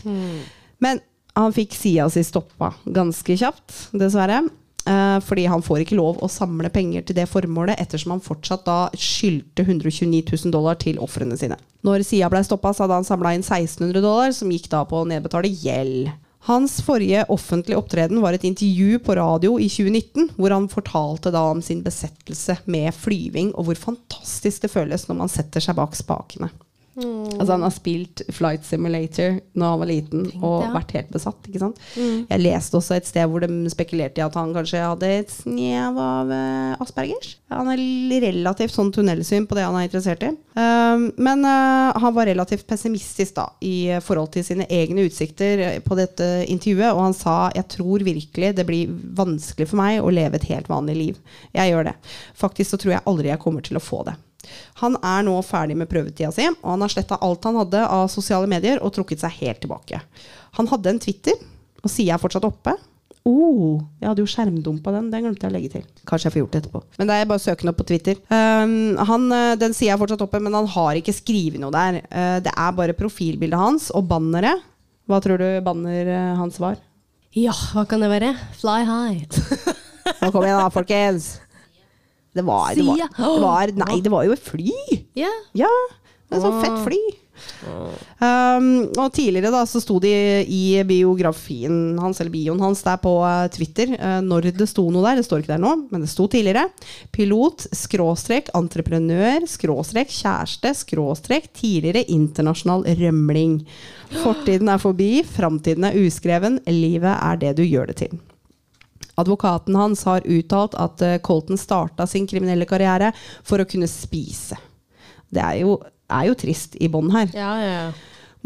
Men han fikk sida si stoppa ganske kjapt, dessverre. Eh, fordi han får ikke lov å samle penger til det formålet, ettersom han fortsatt da skyldte 129 000 dollar til ofrene sine. Når sida ble stoppa, hadde han samla inn 1600 dollar, som gikk da på å nedbetale gjeld. Hans forrige offentlige opptreden var et intervju på radio i 2019, hvor han fortalte da om sin besettelse med flyving, og hvor fantastisk det føles når man setter seg bak spakene. Altså Han har spilt Flight Simulator når han var liten og ja. vært helt besatt. ikke sant? Jeg leste også et sted hvor de spekulerte i at han kanskje hadde et snev av uh, aspergers. Han har relativt sånn tunnelsyn på det han er interessert i. Um, men uh, han var relativt pessimistisk da i forhold til sine egne utsikter eh, på dette intervjuet, og han sa jeg tror virkelig det blir vanskelig for meg å leve et helt vanlig liv. Jeg gjør det. Faktisk så tror jeg aldri jeg kommer til å få det. Han er nå ferdig med prøvetida si, og han har sletta alt han hadde av sosiale medier og trukket seg helt tilbake. Han hadde en Twitter, og sida er fortsatt oppe. Oh, jeg hadde jo skjermdumpa den. Den glemte jeg å legge til. Kanskje jeg får gjort det etterpå. Men det er bare å søke den opp på Twitter. Um, han, eh, den sida er fortsatt oppe, men han har ikke skrevet noe der. Uh, det er bare profilbildet hans og banneret. Hva tror du banner eh, hans var? Ja, hva kan det være? Fly high. Nå kom igjen da, folkens! Det var, det var, det var Nei, det var jo et fly! Ja. Ja, det sånt fett fly. Um, og tidligere da så sto det i biografien hans, eller bioen hans der på eh, Twitter, uh, når det sto noe der, det står ikke der nå, men det sto tidligere, pilot, skråstrek, entreprenør, skråstrek, kjæreste, skråstrek, tidligere internasjonal rømling. Fortiden er forbi, framtiden er uskreven, livet er det du gjør det til. Advokaten hans har uttalt at eh, Colton starta sin kriminelle karriere for å kunne spise. Det er jo, er jo trist i bånn her. Ja, ja, ja.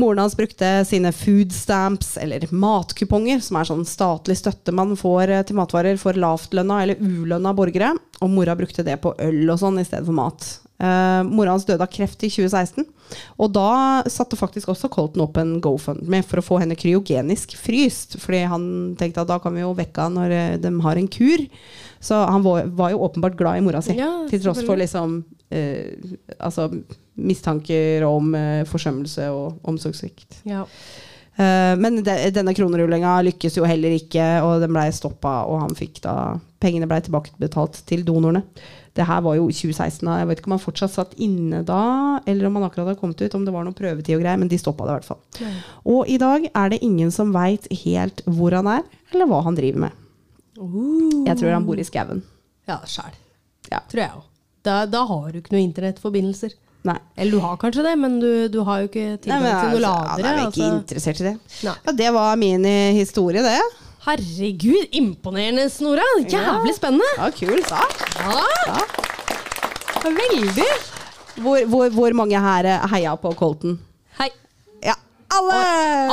Moren hans brukte sine food stamps, eller matkuponger, som er sånn statlig støtte man får eh, til matvarer for lavtlønna eller ulønna borgere. Og mora brukte det på øl og sånn i stedet for mat. Uh, mora hans døde av kreft i 2016. Og da satte faktisk også Colton opp en GoFundMe for å få henne kryogenisk fryst. Fordi han tenkte at da kan vi jo vekke henne når eh, de har en kur. Så han var, var jo åpenbart glad i mora si. Ja, til tross for liksom uh, altså, mistanker om eh, forsømmelse og omsorgssvikt. ja. Eh, men de, denne kronerullinga lykkes jo heller ikke, og den blei stoppa, og han fikk da Pengene blei tilbakebetalt til donorene. Det her var jo 2016. da. Jeg vet ikke om han fortsatt satt inne da, eller om han akkurat hadde kommet ut, om det var noe prøvetid og greier, men de stoppa det i hvert fall. Og i dag er det ingen som veit helt hvor han er, eller hva han driver med. Jeg tror han bor i skauen. Ja, sjæl. Ja. Tror jeg òg. Da, da har du ikke noen internettforbindelser. Nei. Eller du har kanskje det, men du, du har jo ikke tilgang til noe altså, Ja, da er vi ikke altså. interessert i det. Nei. Ja, det var min eh, historie, det. Herregud, imponerende, Snora. Jævlig spennende! Ja, kul sak. Ja. Veldig! Hvor, hvor, hvor mange her eh, heia på Colton? Hei. Ja, alle!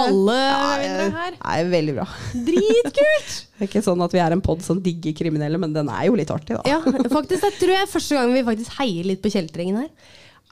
Alle Ja, her. Nei, veldig bra. Dritkult! *laughs* Det er ikke sånn at vi er en pod som digger kriminelle, men den er jo litt artig, da. Ja, faktisk, Det tror jeg er første gang vi faktisk heier litt på kjeltringen her.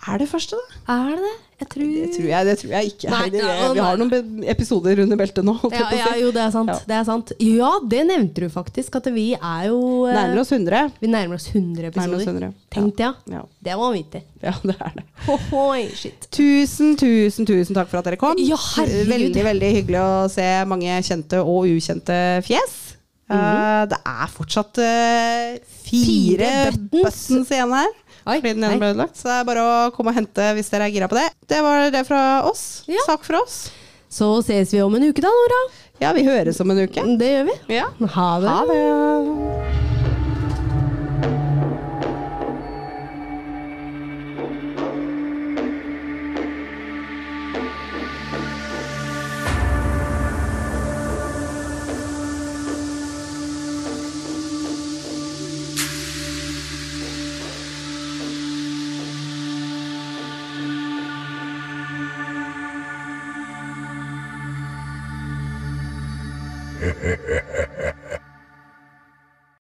Er det første, da? Er det det? Jeg tror Det tror jeg, det tror jeg ikke. Nei, nei, nei. vi, har noen episoder under beltet nå. ja, ja, jo, det er sant. Ja. Det er sant. Ja, det nevnte du faktisk. At vi er jo eh, Nærmer oss 100. Vi nærmer oss 100 episoder. Oss 100. Tenk det, ja. Ja. Det var vanvittig. Ja, det er det. Hohoi, shit. Tusen, tusen, tusen takk for at dere kom. Ja, herregud. Veldig, veldig hyggelig å se mange kjente og ukjente fjes. Eh, det er fortsatt uh, fire, Fire buttons igjen her. Oi, fordi den ene ble ødelagt. Så det er bare å komme og hente hvis dere er gira på det. Det var det fra oss. Ja. Sak fra oss. Så ses vi om en uke da, Nora. Ja, vi høres om en uke. Det gjør vi. Ja. Ha det. Ha det.